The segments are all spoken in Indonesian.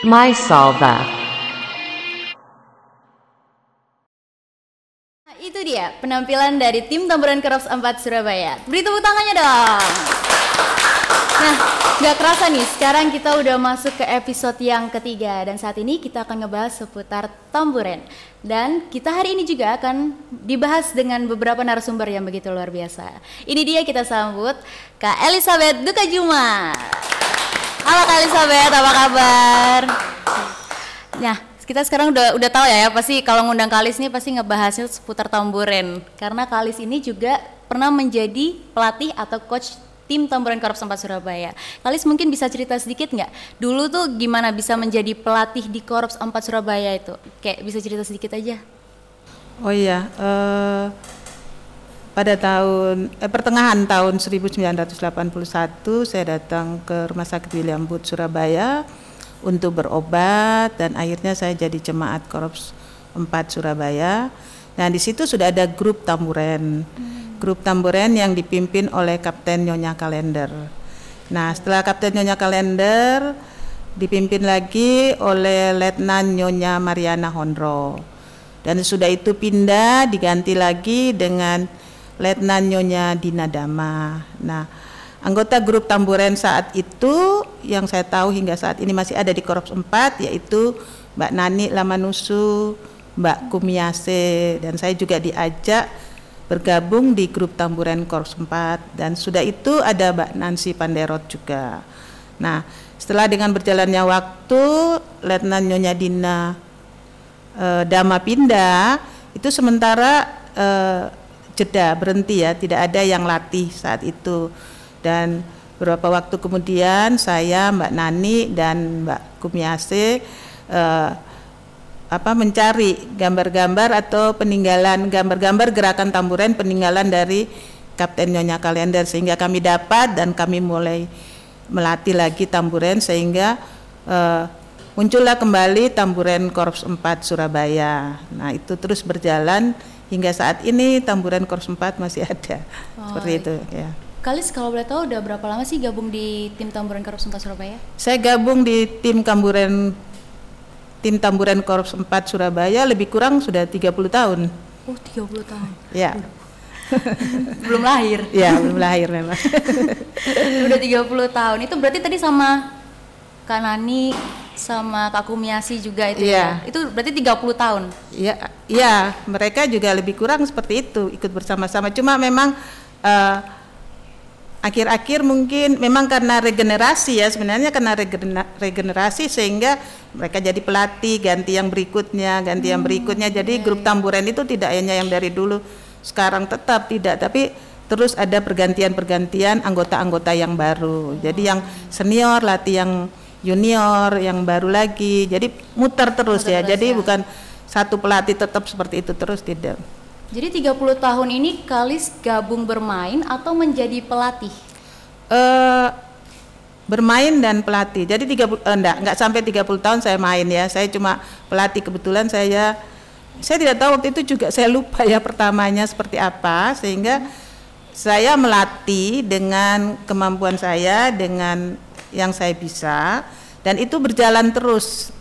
MySalva. Nah, itu dia penampilan dari tim Tamburan Korps 4 Surabaya. Beri tepuk tangannya dong. Nah, nggak kerasa nih, sekarang kita udah masuk ke episode yang ketiga dan saat ini kita akan ngebahas seputar tamburen. Dan kita hari ini juga akan dibahas dengan beberapa narasumber yang begitu luar biasa. Ini dia kita sambut Kak Elizabeth Duka Juma. Halo Kak Elizabeth, apa kabar? Nah, kita sekarang udah udah tahu ya, ya pasti kalau ngundang Kalis nih pasti ngebahasnya seputar tamburen. Karena Kalis ini juga pernah menjadi pelatih atau coach tim tamburan Korps 4 Surabaya. Kalis mungkin bisa cerita sedikit nggak? Dulu tuh gimana bisa menjadi pelatih di Korps 4 Surabaya itu? Kayak bisa cerita sedikit aja. Oh iya, eh, pada tahun eh, pertengahan tahun 1981 saya datang ke Rumah Sakit William Booth Surabaya untuk berobat dan akhirnya saya jadi jemaat Korps 4 Surabaya. Nah, di situ sudah ada grup tamburen. Hmm grup tamburen yang dipimpin oleh Kapten Nyonya Kalender. Nah, setelah Kapten Nyonya Kalender dipimpin lagi oleh Letnan Nyonya Mariana Hondro. Dan sudah itu pindah diganti lagi dengan Letnan Nyonya Dina Dama. Nah, anggota grup tamburen saat itu yang saya tahu hingga saat ini masih ada di Korps 4 yaitu Mbak Nani Lamanusu, Mbak Kumiase dan saya juga diajak bergabung di grup Tamburan Korps 4 dan sudah itu ada Mbak Nancy Panderot juga. Nah, setelah dengan berjalannya waktu Letnan Nyonya Dina e, Dama pindah, itu sementara e, jeda berhenti ya, tidak ada yang latih saat itu. Dan beberapa waktu kemudian saya Mbak Nani dan Mbak Kumiase e, apa mencari gambar-gambar atau peninggalan gambar-gambar gerakan tamburen peninggalan dari Kapten Nyonya Kalender sehingga kami dapat dan kami mulai melatih lagi tamburen sehingga uh, muncullah kembali tamburen Korps 4 Surabaya. Nah, itu terus berjalan hingga saat ini tamburen Korps 4 masih ada. Oh, Seperti itu ya. Kalis kalau boleh tahu udah berapa lama sih gabung di tim tamburen Korps 4 Surabaya? Saya gabung di tim tamburen tim Tamburan Korps 4 Surabaya lebih kurang sudah 30 tahun. Oh, 30 tahun. Ya. belum lahir. Ya, belum lahir memang. Udah 30 tahun. Itu berarti tadi sama Kak Nani sama Kak Kumiasi juga itu ya. ya. Itu berarti 30 tahun. Iya, iya, mereka juga lebih kurang seperti itu, ikut bersama-sama. Cuma memang uh, akhir-akhir mungkin memang karena regenerasi ya sebenarnya karena regenerasi sehingga mereka jadi pelatih ganti yang berikutnya ganti hmm, yang berikutnya jadi okay. grup tamburan itu tidak hanya yang dari dulu sekarang tetap tidak tapi terus ada pergantian-pergantian anggota-anggota yang baru jadi yang senior latih yang junior yang baru lagi jadi muter terus muter ya terus jadi ya. bukan satu pelatih tetap seperti itu terus tidak jadi 30 tahun ini Kalis gabung bermain atau menjadi pelatih? Uh, bermain dan pelatih. Jadi 30 uh, eh, enggak enggak sampai 30 tahun saya main ya. Saya cuma pelatih kebetulan saya saya tidak tahu waktu itu juga saya lupa ya pertamanya seperti apa sehingga saya melatih dengan kemampuan saya dengan yang saya bisa. Dan itu berjalan terus.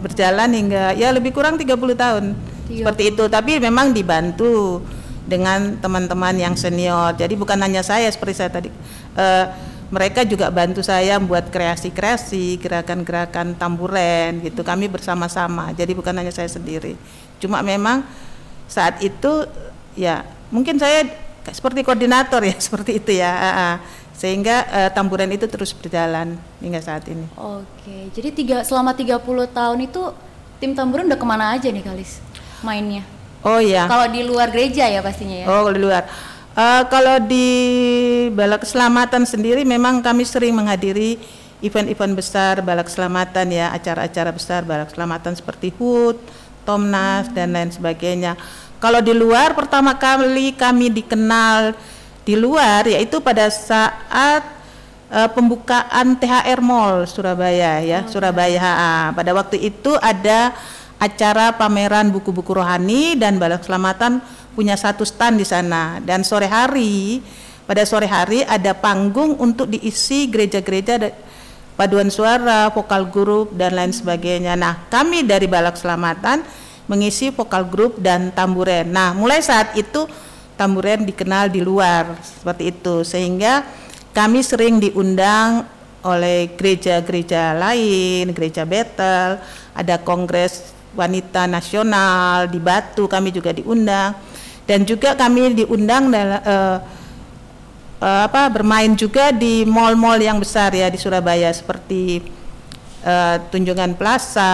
Berjalan hingga ya lebih kurang 30 tahun. Seperti itu. Tapi memang dibantu dengan teman-teman yang senior. Jadi bukan hanya saya seperti saya tadi uh, mereka juga bantu saya membuat kreasi-kreasi gerakan-gerakan tamburen gitu. Kami bersama-sama. Jadi bukan hanya saya sendiri. Cuma memang saat itu ya mungkin saya seperti koordinator ya seperti itu ya sehingga uh, tamburen itu terus berjalan hingga saat ini. Oke, jadi tiga selama 30 tahun itu tim tamburen udah ke mana aja nih Kalis? mainnya? Oh iya. Kalau di luar gereja ya pastinya ya. Oh, di luar. Uh, kalau di Balak Keselamatan sendiri memang kami sering menghadiri event-event besar Balak Keselamatan ya, acara-acara besar Balak Keselamatan seperti HUT, Tomnas hmm. dan lain sebagainya. Kalau di luar pertama kali kami dikenal di luar yaitu pada saat uh, pembukaan THR Mall Surabaya ya, oh, Surabaya. Ya. Pada waktu itu ada acara pameran buku-buku rohani dan Balai Keselamatan punya satu stand di sana dan sore hari pada sore hari ada panggung untuk diisi gereja-gereja paduan suara, vokal grup dan lain sebagainya. Nah, kami dari Balak Selamatan mengisi vokal grup dan tamburen. Nah, mulai saat itu tamburen dikenal di luar seperti itu. Sehingga kami sering diundang oleh gereja-gereja lain, gereja Betel, ada kongres wanita nasional di Batu kami juga diundang. Dan juga kami diundang dalam uh, uh, apa bermain juga di mall-mall yang besar ya di Surabaya seperti uh, Tunjungan Plaza,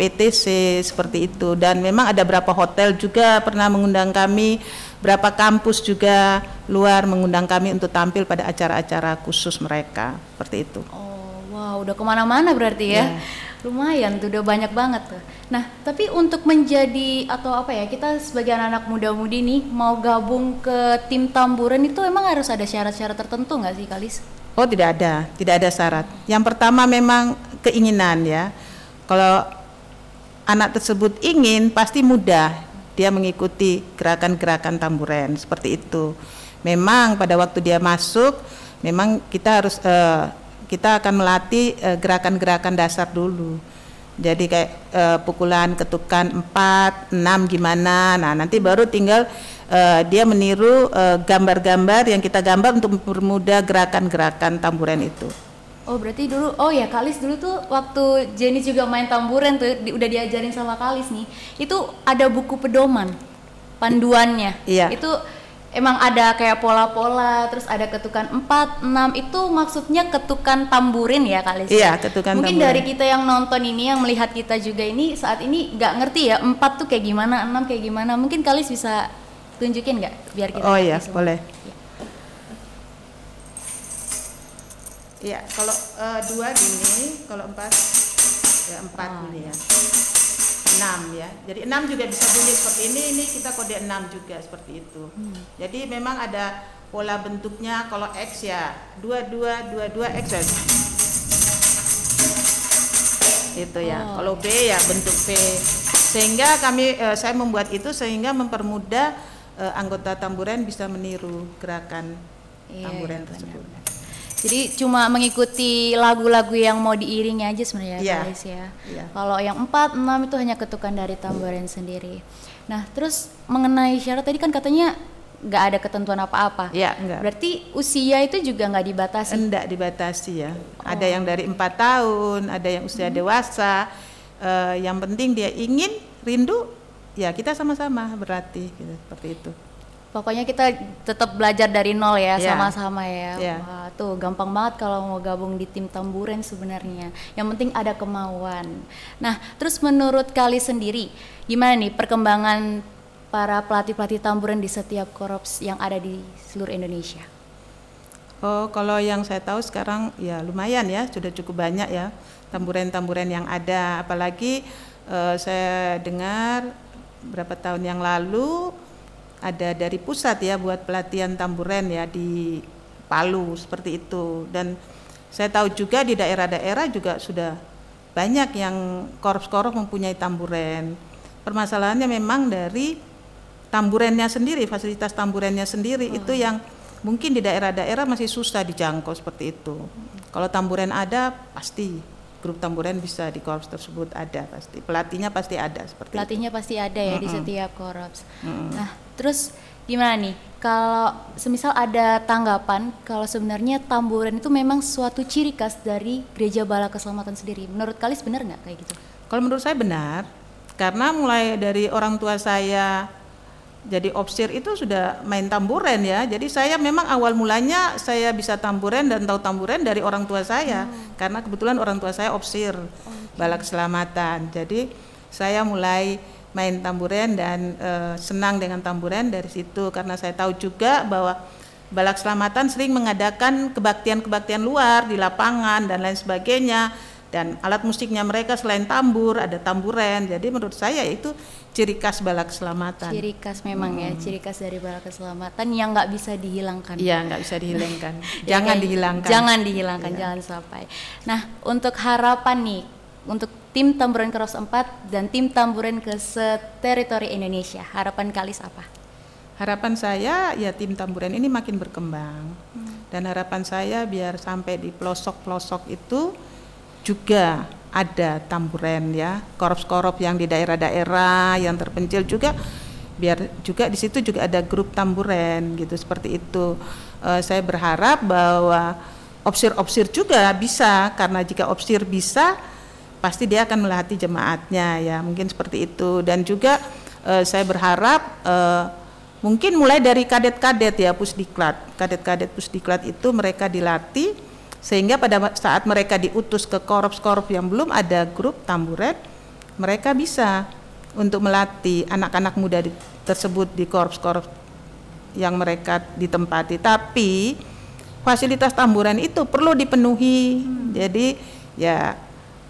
PTC seperti itu. Dan memang ada beberapa hotel juga pernah mengundang kami, berapa kampus juga luar mengundang kami untuk tampil pada acara-acara khusus mereka seperti itu. Oh wow, udah ke mana-mana berarti ya. Yeah. Lumayan tuh, udah banyak banget tuh. Nah, tapi untuk menjadi atau apa ya, kita sebagai anak-anak muda-mudi nih mau gabung ke tim tamburan itu emang harus ada syarat-syarat tertentu nggak sih, Kalis? Oh, tidak ada, tidak ada syarat. Yang pertama memang keinginan ya. Kalau anak tersebut ingin, pasti mudah dia mengikuti gerakan-gerakan tamburan seperti itu. Memang pada waktu dia masuk, memang kita harus uh, kita akan melatih uh, gerakan-gerakan dasar dulu. Jadi kayak uh, pukulan ketukan 4, 6 gimana. Nah, nanti baru tinggal uh, dia meniru gambar-gambar uh, yang kita gambar untuk mempermudah gerakan-gerakan tamburan itu. Oh berarti dulu, oh ya Kalis dulu tuh waktu Jenny juga main tamburan tuh di, udah diajarin sama Kalis nih, itu ada buku pedoman, panduannya. Iya. Itu emang ada kayak pola-pola terus ada ketukan 4, 6 itu maksudnya ketukan tamburin ya kali Iya, ketukan Mungkin tamburin. dari kita yang nonton ini yang melihat kita juga ini saat ini nggak ngerti ya 4 tuh kayak gimana, 6 kayak gimana. Mungkin kali bisa tunjukin nggak biar kita Oh iya, semua. boleh. Iya, kalau uh, dua gini, kalau empat ya empat oh, ini ya. 6 ya. Jadi 6 juga bisa bunyi seperti ini, ini kita kode 6 juga seperti itu. Hmm. Jadi memang ada pola bentuknya kalau X ya 22 22 X ya. Itu ya. Oh. Kalau B ya bentuk V. Sehingga kami eh, saya membuat itu sehingga mempermudah eh, anggota tamburan bisa meniru gerakan iya, tamburan iya, tersebut. Benar. Jadi cuma mengikuti lagu-lagu yang mau diiringi aja sebenarnya yeah. guys ya. Yeah. Kalau yang 4, 6 itu hanya ketukan dari tamborin sendiri. Nah, terus mengenai syarat tadi kan katanya nggak ada ketentuan apa-apa. Iya, enggak. Berarti usia itu juga nggak dibatasi. Enggak dibatasi ya. Oh. Ada yang dari empat tahun, ada yang usia hmm. dewasa. Uh, yang penting dia ingin rindu, ya kita sama-sama berarti gitu, seperti itu. Pokoknya kita tetap belajar dari nol ya, iya. sama-sama yeah. ya. Yeah. Wah, tuh gampang banget kalau mau gabung di tim tamburen sebenarnya. Yang penting ada kemauan. Nah, terus menurut kali sendiri, gimana nih perkembangan para pelatih-pelatih tamburen di setiap korps yang ada di seluruh Indonesia? Oh, kalau yang saya tahu sekarang ya lumayan ya, sudah cukup banyak ya tamburen-tamburen yang ada. Apalagi uh, saya dengar berapa tahun yang lalu ada dari pusat ya buat pelatihan tamburen ya di Palu seperti itu dan saya tahu juga di daerah-daerah juga sudah banyak yang korps-korps mempunyai tamburen. Permasalahannya memang dari tamburennya sendiri, fasilitas tamburennya sendiri hmm. itu yang mungkin di daerah-daerah masih susah dijangkau seperti itu. Kalau tamburen ada pasti grup tamburen bisa di korps tersebut ada pasti pelatihnya pasti ada seperti pelatihnya itu. pasti ada ya mm di setiap korps mm nah terus gimana nih kalau semisal ada tanggapan kalau sebenarnya tamburen itu memang suatu ciri khas dari gereja bala keselamatan sendiri menurut kalian benar nggak kayak gitu kalau menurut saya benar karena mulai dari orang tua saya jadi opsir itu sudah main tamburen ya. Jadi saya memang awal mulanya saya bisa tamburen dan tahu tamburen dari orang tua saya hmm. karena kebetulan orang tua saya opsir oh, okay. bala keselamatan. Jadi saya mulai main tamburen dan e, senang dengan tamburen dari situ karena saya tahu juga bahwa bala keselamatan sering mengadakan kebaktian-kebaktian luar di lapangan dan lain sebagainya dan alat musiknya mereka selain tambur ada tamburen. Jadi menurut saya itu ciri khas bala keselamatan. Ciri khas memang ya, hmm. ya, ciri khas dari bala keselamatan yang nggak bisa dihilangkan. Iya, nggak bisa dihilangkan. jangan dihilangkan. Jangan dihilangkan, ya. jangan sampai. Nah, untuk harapan nih untuk tim tamburan Cross 4 dan tim tamburan ke teritori Indonesia, harapan Kalis apa? Harapan saya ya tim tamburan ini makin berkembang. Hmm. Dan harapan saya biar sampai di pelosok-pelosok itu juga ada tamburen ya, korps-korps yang di daerah-daerah yang terpencil juga biar juga di situ juga ada grup tamburen gitu seperti itu. Uh, saya berharap bahwa opsir-opsir juga bisa karena jika opsir bisa pasti dia akan melatih jemaatnya ya mungkin seperti itu. Dan juga uh, saya berharap uh, mungkin mulai dari kadet-kadet ya pusdiklat. Kadet-kadet pusdiklat itu mereka dilatih sehingga pada saat mereka diutus ke korps-korps yang belum ada grup tamburet mereka bisa untuk melatih anak-anak muda di, tersebut di korps-korps yang mereka ditempati. Tapi fasilitas tamburan itu perlu dipenuhi. Hmm. jadi ya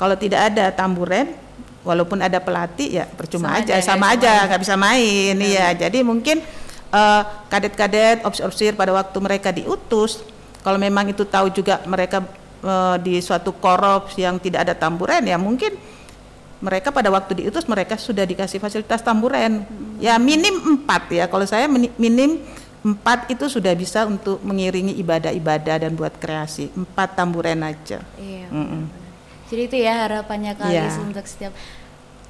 kalau tidak ada tamburen walaupun ada pelatih ya percuma sama aja, aja sama aja nggak bisa main ya jadi mungkin eh, kadet-kadet uh, opsir pada waktu mereka diutus kalau memang itu tahu juga mereka uh, di suatu korup yang tidak ada tamburen ya mungkin mereka pada waktu diutus mereka sudah dikasih fasilitas tamburen hmm. ya minim empat ya. Kalau saya minim empat itu sudah bisa untuk mengiringi ibadah-ibadah dan buat kreasi. Empat tamburen aja. Iya, mm -mm. Jadi itu ya harapannya kali yeah. untuk setiap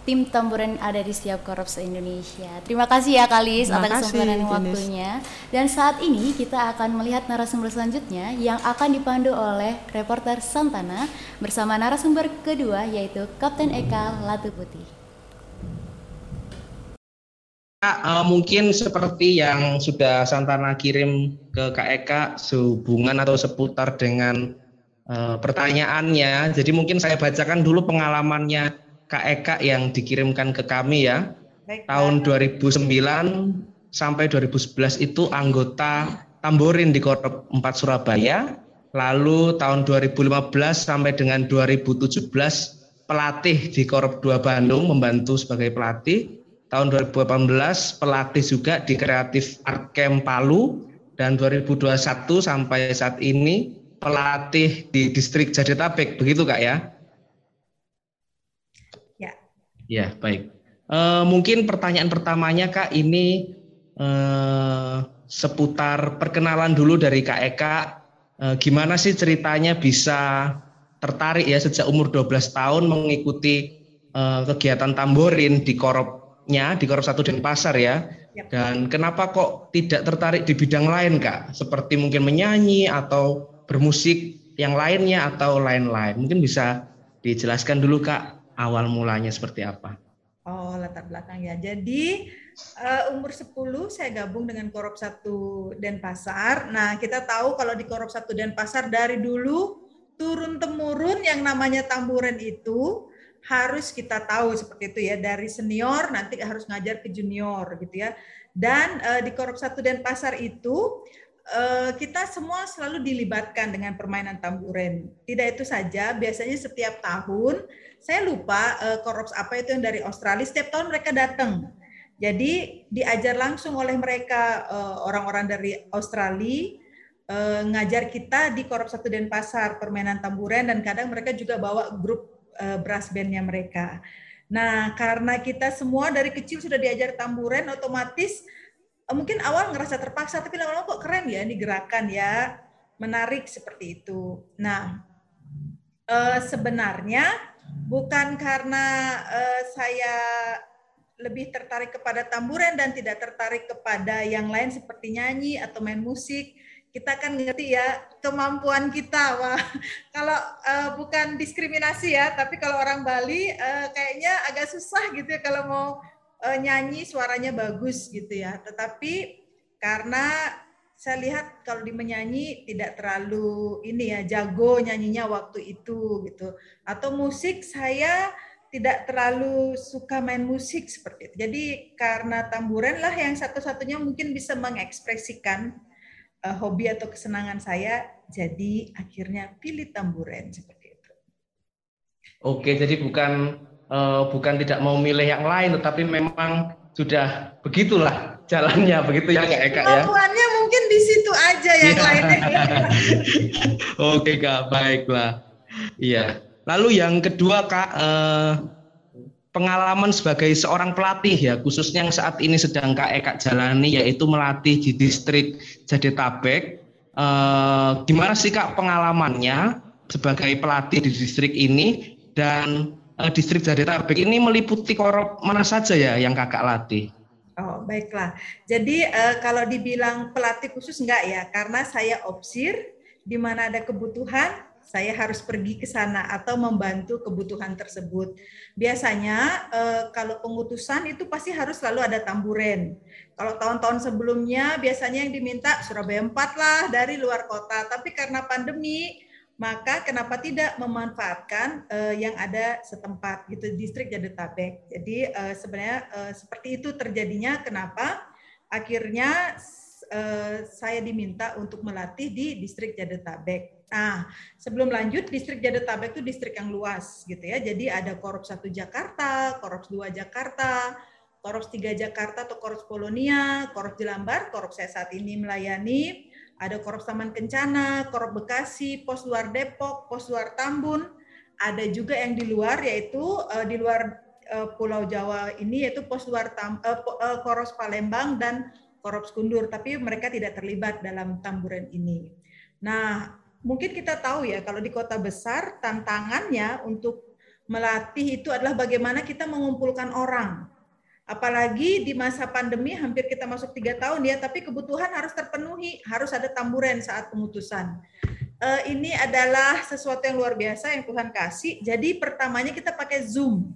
tim tamburan ada di setiap korps Indonesia. Terima kasih ya Kalis atas kesempatan waktunya. Dan saat ini kita akan melihat narasumber selanjutnya yang akan dipandu oleh reporter Santana bersama narasumber kedua yaitu Kapten Eka Latu Putih. Uh, mungkin seperti yang sudah Santana kirim ke Kak Eka sehubungan atau seputar dengan uh, pertanyaannya. Jadi mungkin saya bacakan dulu pengalamannya Kak Eka yang dikirimkan ke kami ya. Baik, tahun 2009 sampai 2011 itu anggota Tamborin di Korp 4 Surabaya. Lalu tahun 2015 sampai dengan 2017 pelatih di Korp 2 Bandung membantu sebagai pelatih. Tahun 2018 pelatih juga di Kreatif Art Camp Palu dan 2021 sampai saat ini pelatih di distrik Jadetabek begitu Kak ya? Ya, baik. Uh, mungkin pertanyaan pertamanya Kak ini uh, seputar perkenalan dulu dari Kak Eka. Uh, gimana sih ceritanya bisa tertarik ya sejak umur 12 tahun mengikuti uh, kegiatan tamborin di koropnya di korop satu Denpasar ya. ya. Dan kenapa kok tidak tertarik di bidang lain Kak? Seperti mungkin menyanyi atau bermusik yang lainnya atau lain-lain. Mungkin bisa dijelaskan dulu Kak awal mulanya seperti apa? Oh, latar belakang ya. Jadi uh, umur 10 saya gabung dengan Korop 1 Denpasar. Nah, kita tahu kalau di Korop 1 Denpasar dari dulu turun temurun yang namanya tamburan itu harus kita tahu seperti itu ya dari senior nanti harus ngajar ke junior gitu ya. Dan uh, di Korop 1 Denpasar itu kita semua selalu dilibatkan dengan permainan tamburen. Tidak itu saja, biasanya setiap tahun saya lupa uh, korops apa itu yang dari Australia setiap tahun mereka datang jadi diajar langsung oleh mereka uh, orang-orang dari Australia ngajar kita di korops satu Denpasar permainan tamburan dan kadang mereka juga bawa grup brass bandnya mereka nah karena kita semua dari kecil sudah diajar tamburan otomatis mungkin awal ngerasa terpaksa tapi lama-lama kok keren ya ini gerakan ya menarik seperti itu nah uh, sebenarnya bukan karena uh, saya lebih tertarik kepada tamburan dan tidak tertarik kepada yang lain seperti nyanyi atau main musik. Kita kan ngerti ya kemampuan kita. Wah, kalau uh, bukan diskriminasi ya, tapi kalau orang Bali uh, kayaknya agak susah gitu ya kalau mau uh, nyanyi suaranya bagus gitu ya. Tetapi karena saya lihat kalau di menyanyi tidak terlalu ini ya jago nyanyinya waktu itu gitu. Atau musik saya tidak terlalu suka main musik seperti itu. Jadi karena tamburan lah yang satu-satunya mungkin bisa mengekspresikan uh, hobi atau kesenangan saya. Jadi akhirnya pilih tamburan seperti itu. Oke, jadi bukan uh, bukan tidak mau milih yang lain, tetapi memang sudah begitulah jalannya begitu ya Kak Eka ya. Kemampuannya mungkin di situ aja yang ya. lainnya. Oke Kak, baiklah. Iya. Lalu yang kedua Kak eh, pengalaman sebagai seorang pelatih ya khususnya yang saat ini sedang Kak Eka jalani yaitu melatih di distrik Jadetabek. Eh, gimana sih Kak pengalamannya sebagai pelatih di distrik ini dan uh, distrik Jadetabek ini meliputi korup mana saja ya yang kakak latih? Oh baiklah. Jadi uh, kalau dibilang pelatih khusus enggak ya, karena saya opsir di mana ada kebutuhan saya harus pergi ke sana atau membantu kebutuhan tersebut. Biasanya eh, kalau pengutusan itu pasti harus selalu ada tamburen. Kalau tahun-tahun sebelumnya biasanya yang diminta Surabaya 4 lah dari luar kota, tapi karena pandemi maka kenapa tidak memanfaatkan uh, yang ada setempat gitu distrik Jabodetabek. Jadi uh, sebenarnya uh, seperti itu terjadinya kenapa akhirnya uh, saya diminta untuk melatih di distrik Jabodetabek. Nah, sebelum lanjut, distrik Jabodetabek itu distrik yang luas gitu ya. Jadi ada Korps 1 Jakarta, Korps 2 Jakarta, Korps 3 Jakarta atau Korps Polonia, Korps Jelambar, Korps saya saat ini melayani, ada Korps Taman Kencana, Korps Bekasi, Pos Luar Depok, Pos Luar Tambun, ada juga yang di luar yaitu uh, di luar uh, Pulau Jawa ini yaitu Pos Luar Tam, uh, uh, Korps Palembang dan Korps Kundur, tapi mereka tidak terlibat dalam tamburan ini. Nah, mungkin kita tahu ya kalau di kota besar tantangannya untuk melatih itu adalah bagaimana kita mengumpulkan orang. Apalagi di masa pandemi hampir kita masuk tiga tahun ya, tapi kebutuhan harus terpenuhi, harus ada tamburan saat pemutusan. Uh, ini adalah sesuatu yang luar biasa yang Tuhan kasih. Jadi pertamanya kita pakai Zoom,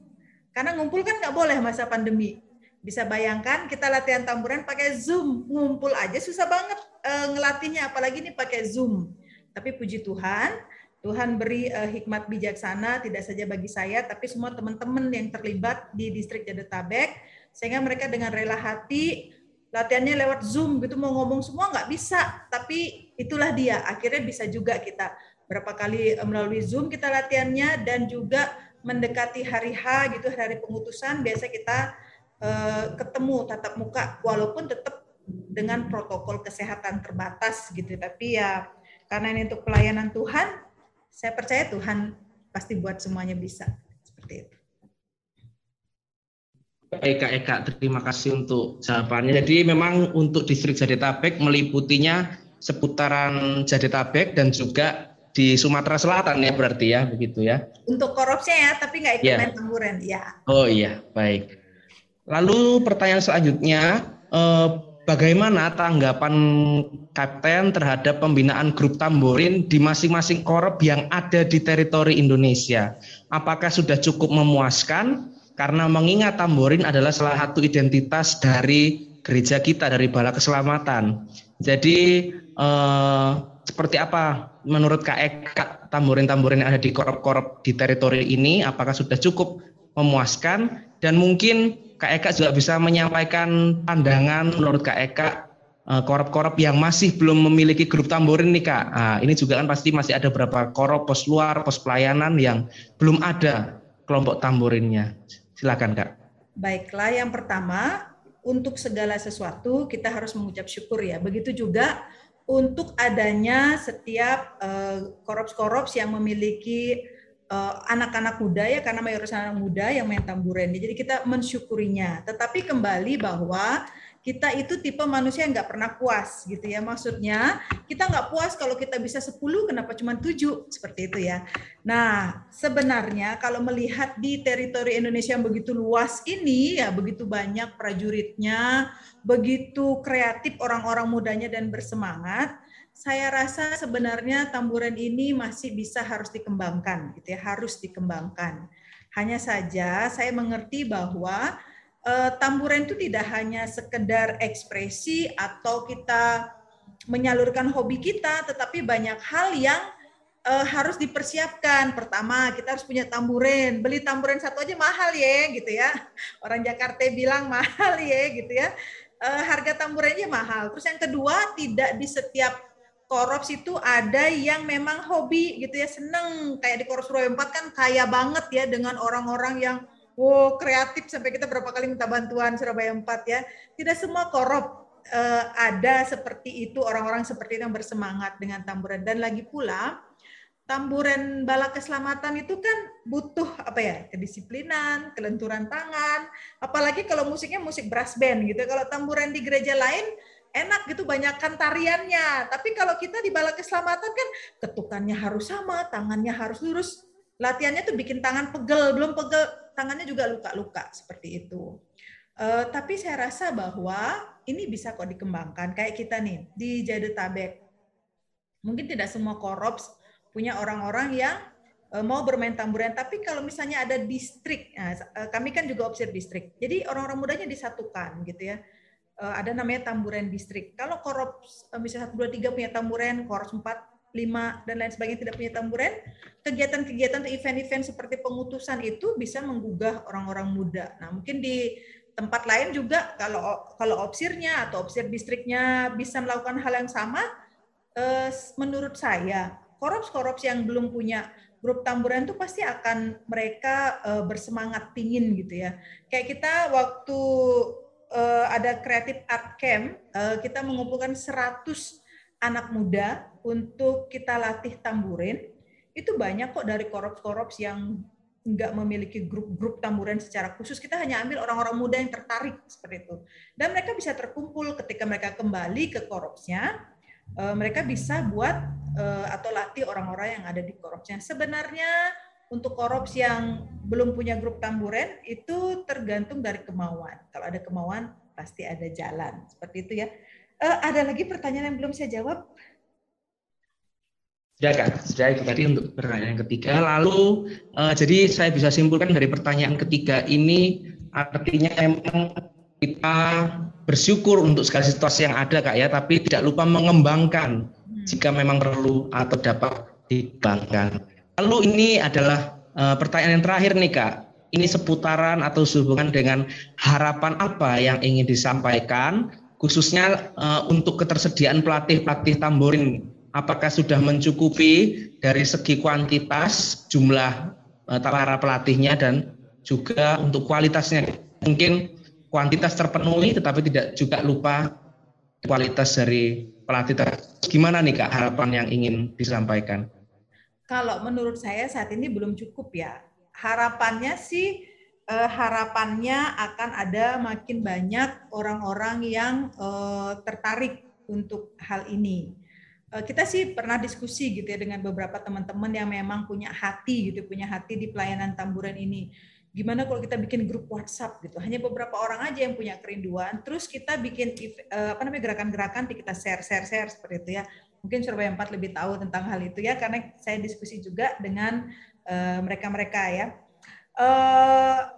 karena ngumpul kan nggak boleh masa pandemi. Bisa bayangkan kita latihan tamburan pakai Zoom, ngumpul aja susah banget uh, ngelatihnya, apalagi ini pakai Zoom. Tapi puji Tuhan, Tuhan beri uh, hikmat bijaksana tidak saja bagi saya, tapi semua teman-teman yang terlibat di distrik Jabodetabek, sehingga mereka dengan rela hati latihannya lewat Zoom gitu mau ngomong semua nggak bisa, tapi itulah dia. Akhirnya bisa juga kita berapa kali eh, melalui Zoom kita latihannya dan juga mendekati hari H gitu hari pengutusan biasa kita uh, ketemu tatap muka walaupun tetap dengan protokol kesehatan terbatas gitu tapi ya karena ini untuk pelayanan Tuhan, saya percaya Tuhan pasti buat semuanya bisa. Seperti itu. Kak Eka, terima kasih untuk jawabannya. Jadi memang untuk distrik Jadetabek meliputinya seputaran Jadetabek dan juga di Sumatera Selatan ya berarti ya begitu ya. Untuk korupsi ya, tapi nggak ikut yeah. main tamburan ya. Oh iya, baik. Lalu pertanyaan selanjutnya, eh, bagaimana tanggapan Kapten terhadap pembinaan grup tamborin di masing-masing korup yang ada di teritori Indonesia? Apakah sudah cukup memuaskan? Karena mengingat tamborin adalah salah satu identitas dari gereja kita, dari Bala Keselamatan. Jadi eh, seperti apa menurut Kak Eka tamborin-tamborin yang ada di korup-korup di teritori ini? Apakah sudah cukup memuaskan? Dan mungkin Kak Eka juga bisa menyampaikan pandangan menurut Kak Eka eh, korup-korup yang masih belum memiliki grup tamborin nih Kak. Nah, ini juga kan pasti masih ada beberapa korup pos luar, pos pelayanan yang belum ada kelompok tamborinnya. Silakan Kak. Baiklah, yang pertama untuk segala sesuatu kita harus mengucap syukur ya. Begitu juga untuk adanya setiap uh, korups-korups yang memiliki Eh, anak-anak muda ya karena mayoritas anak muda yang main tamburan. Jadi kita mensyukurinya. Tetapi kembali bahwa kita itu tipe manusia yang nggak pernah puas gitu ya. Maksudnya kita nggak puas kalau kita bisa 10 kenapa cuma 7 seperti itu ya. Nah sebenarnya kalau melihat di teritori Indonesia yang begitu luas ini ya begitu banyak prajuritnya, begitu kreatif orang-orang mudanya dan bersemangat saya rasa sebenarnya tamburan ini masih bisa harus dikembangkan, gitu ya, harus dikembangkan. Hanya saja saya mengerti bahwa uh, tamburan itu tidak hanya sekedar ekspresi atau kita menyalurkan hobi kita, tetapi banyak hal yang uh, harus dipersiapkan. Pertama, kita harus punya tamburen. Beli tamburen satu aja mahal ya, gitu ya. Orang Jakarta bilang mahal ya, gitu ya. Uh, harga tamburennya mahal. Terus yang kedua, tidak di setiap Korops itu ada yang memang hobi gitu ya seneng kayak di Korops Surabaya 4 kan kaya banget ya dengan orang-orang yang wow kreatif sampai kita berapa kali minta bantuan Surabaya 4 ya tidak semua korop uh, ada seperti itu orang-orang seperti itu yang bersemangat dengan tamburan dan lagi pula tamburan bala keselamatan itu kan butuh apa ya kedisiplinan, kelenturan tangan, apalagi kalau musiknya musik brass band gitu. Kalau tamburan di gereja lain enak gitu banyakkan tariannya. Tapi kalau kita di bala keselamatan kan ketukannya harus sama, tangannya harus lurus. Latihannya tuh bikin tangan pegel, belum pegel tangannya juga luka-luka seperti itu. Uh, tapi saya rasa bahwa ini bisa kok dikembangkan kayak kita nih di Jadetabek. Mungkin tidak semua korops punya orang-orang yang uh, mau bermain tamburan, tapi kalau misalnya ada distrik, nah, uh, kami kan juga observe distrik. Jadi orang-orang mudanya disatukan gitu ya ada namanya tamburan distrik. Kalau korops misalnya 1, 2, 3 punya tamburan, korops 4, 5, dan lain sebagainya tidak punya tamburan, kegiatan-kegiatan atau event-event seperti pengutusan itu bisa menggugah orang-orang muda. Nah mungkin di tempat lain juga kalau kalau opsirnya atau opsir distriknya bisa melakukan hal yang sama, uh, menurut saya korops-korops yang belum punya grup tamburan itu pasti akan mereka uh, bersemangat pingin gitu ya. Kayak kita waktu uh, ada Creative Art Camp, kita mengumpulkan 100 anak muda untuk kita latih tamburin. Itu banyak kok dari korops-korops yang nggak memiliki grup-grup tamburan secara khusus. Kita hanya ambil orang-orang muda yang tertarik seperti itu. Dan mereka bisa terkumpul ketika mereka kembali ke koropsnya, uh, mereka bisa buat uh, atau latih orang-orang yang ada di koropsnya. Sebenarnya untuk korops yang belum punya grup tamburen itu tergantung dari kemauan. Kalau ada kemauan pasti ada jalan. Seperti itu ya. Uh, ada lagi pertanyaan yang belum saya jawab? Sudah kan, sudah itu tadi untuk pertanyaan ketiga. Lalu uh, jadi saya bisa simpulkan dari pertanyaan ketiga ini artinya memang kita bersyukur untuk segala situasi yang ada kak ya, tapi tidak lupa mengembangkan hmm. jika memang perlu atau dapat dikembangkan. Lalu ini adalah uh, pertanyaan yang terakhir nih Kak. Ini seputaran atau sehubungan dengan harapan apa yang ingin disampaikan khususnya uh, untuk ketersediaan pelatih-pelatih tamborin apakah sudah mencukupi dari segi kuantitas jumlah uh, para pelatihnya dan juga untuk kualitasnya mungkin kuantitas terpenuhi tetapi tidak juga lupa kualitas dari pelatih gimana nih kak harapan yang ingin disampaikan kalau menurut saya saat ini belum cukup ya. Harapannya sih eh, harapannya akan ada makin banyak orang-orang yang eh, tertarik untuk hal ini. Eh, kita sih pernah diskusi gitu ya dengan beberapa teman-teman yang memang punya hati gitu, punya hati di pelayanan tamburan ini. Gimana kalau kita bikin grup WhatsApp gitu? Hanya beberapa orang aja yang punya kerinduan, terus kita bikin eh, apa namanya gerakan-gerakan kita share share share seperti itu ya mungkin Surabaya 4 lebih tahu tentang hal itu ya karena saya diskusi juga dengan eh, mereka-mereka ya.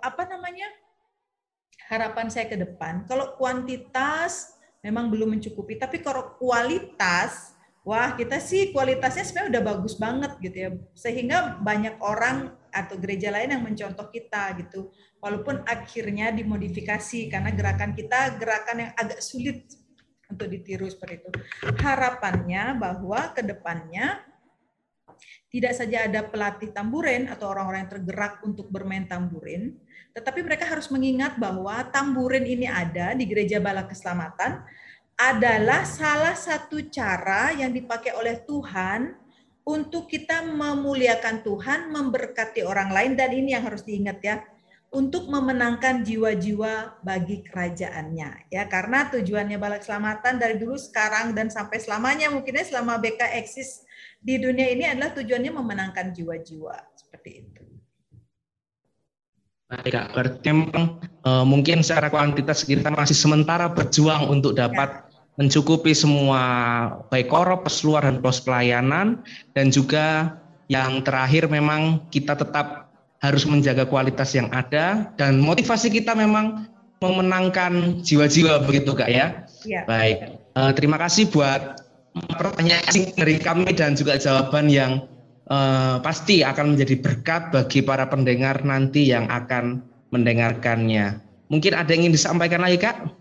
Apa namanya? Harapan saya ke depan kalau kuantitas memang belum mencukupi tapi kalau kualitas wah kita sih kualitasnya sebenarnya udah bagus banget gitu ya sehingga banyak orang atau gereja lain yang mencontoh kita gitu walaupun akhirnya dimodifikasi karena gerakan kita gerakan yang agak sulit untuk ditiru seperti itu. Harapannya bahwa ke depannya tidak saja ada pelatih tamburin atau orang-orang yang tergerak untuk bermain tamburin, tetapi mereka harus mengingat bahwa tamburin ini ada di Gereja Bala Keselamatan adalah salah satu cara yang dipakai oleh Tuhan untuk kita memuliakan Tuhan, memberkati orang lain dan ini yang harus diingat ya untuk memenangkan jiwa-jiwa bagi kerajaannya ya karena tujuannya balik keselamatan dari dulu sekarang dan sampai selamanya mungkinnya selama BK eksis di dunia ini adalah tujuannya memenangkan jiwa-jiwa seperti itu. Baik, Kak. Berarti memang e, mungkin secara kuantitas kita masih sementara berjuang untuk dapat ya. Mencukupi semua baik korup, luar dan pos pelayanan dan juga yang terakhir memang kita tetap harus menjaga kualitas yang ada dan motivasi kita memang memenangkan jiwa-jiwa begitu kak ya. ya. Baik, uh, terima kasih buat pertanyaan dari kami dan juga jawaban yang uh, pasti akan menjadi berkat bagi para pendengar nanti yang akan mendengarkannya. Mungkin ada yang ingin disampaikan lagi kak?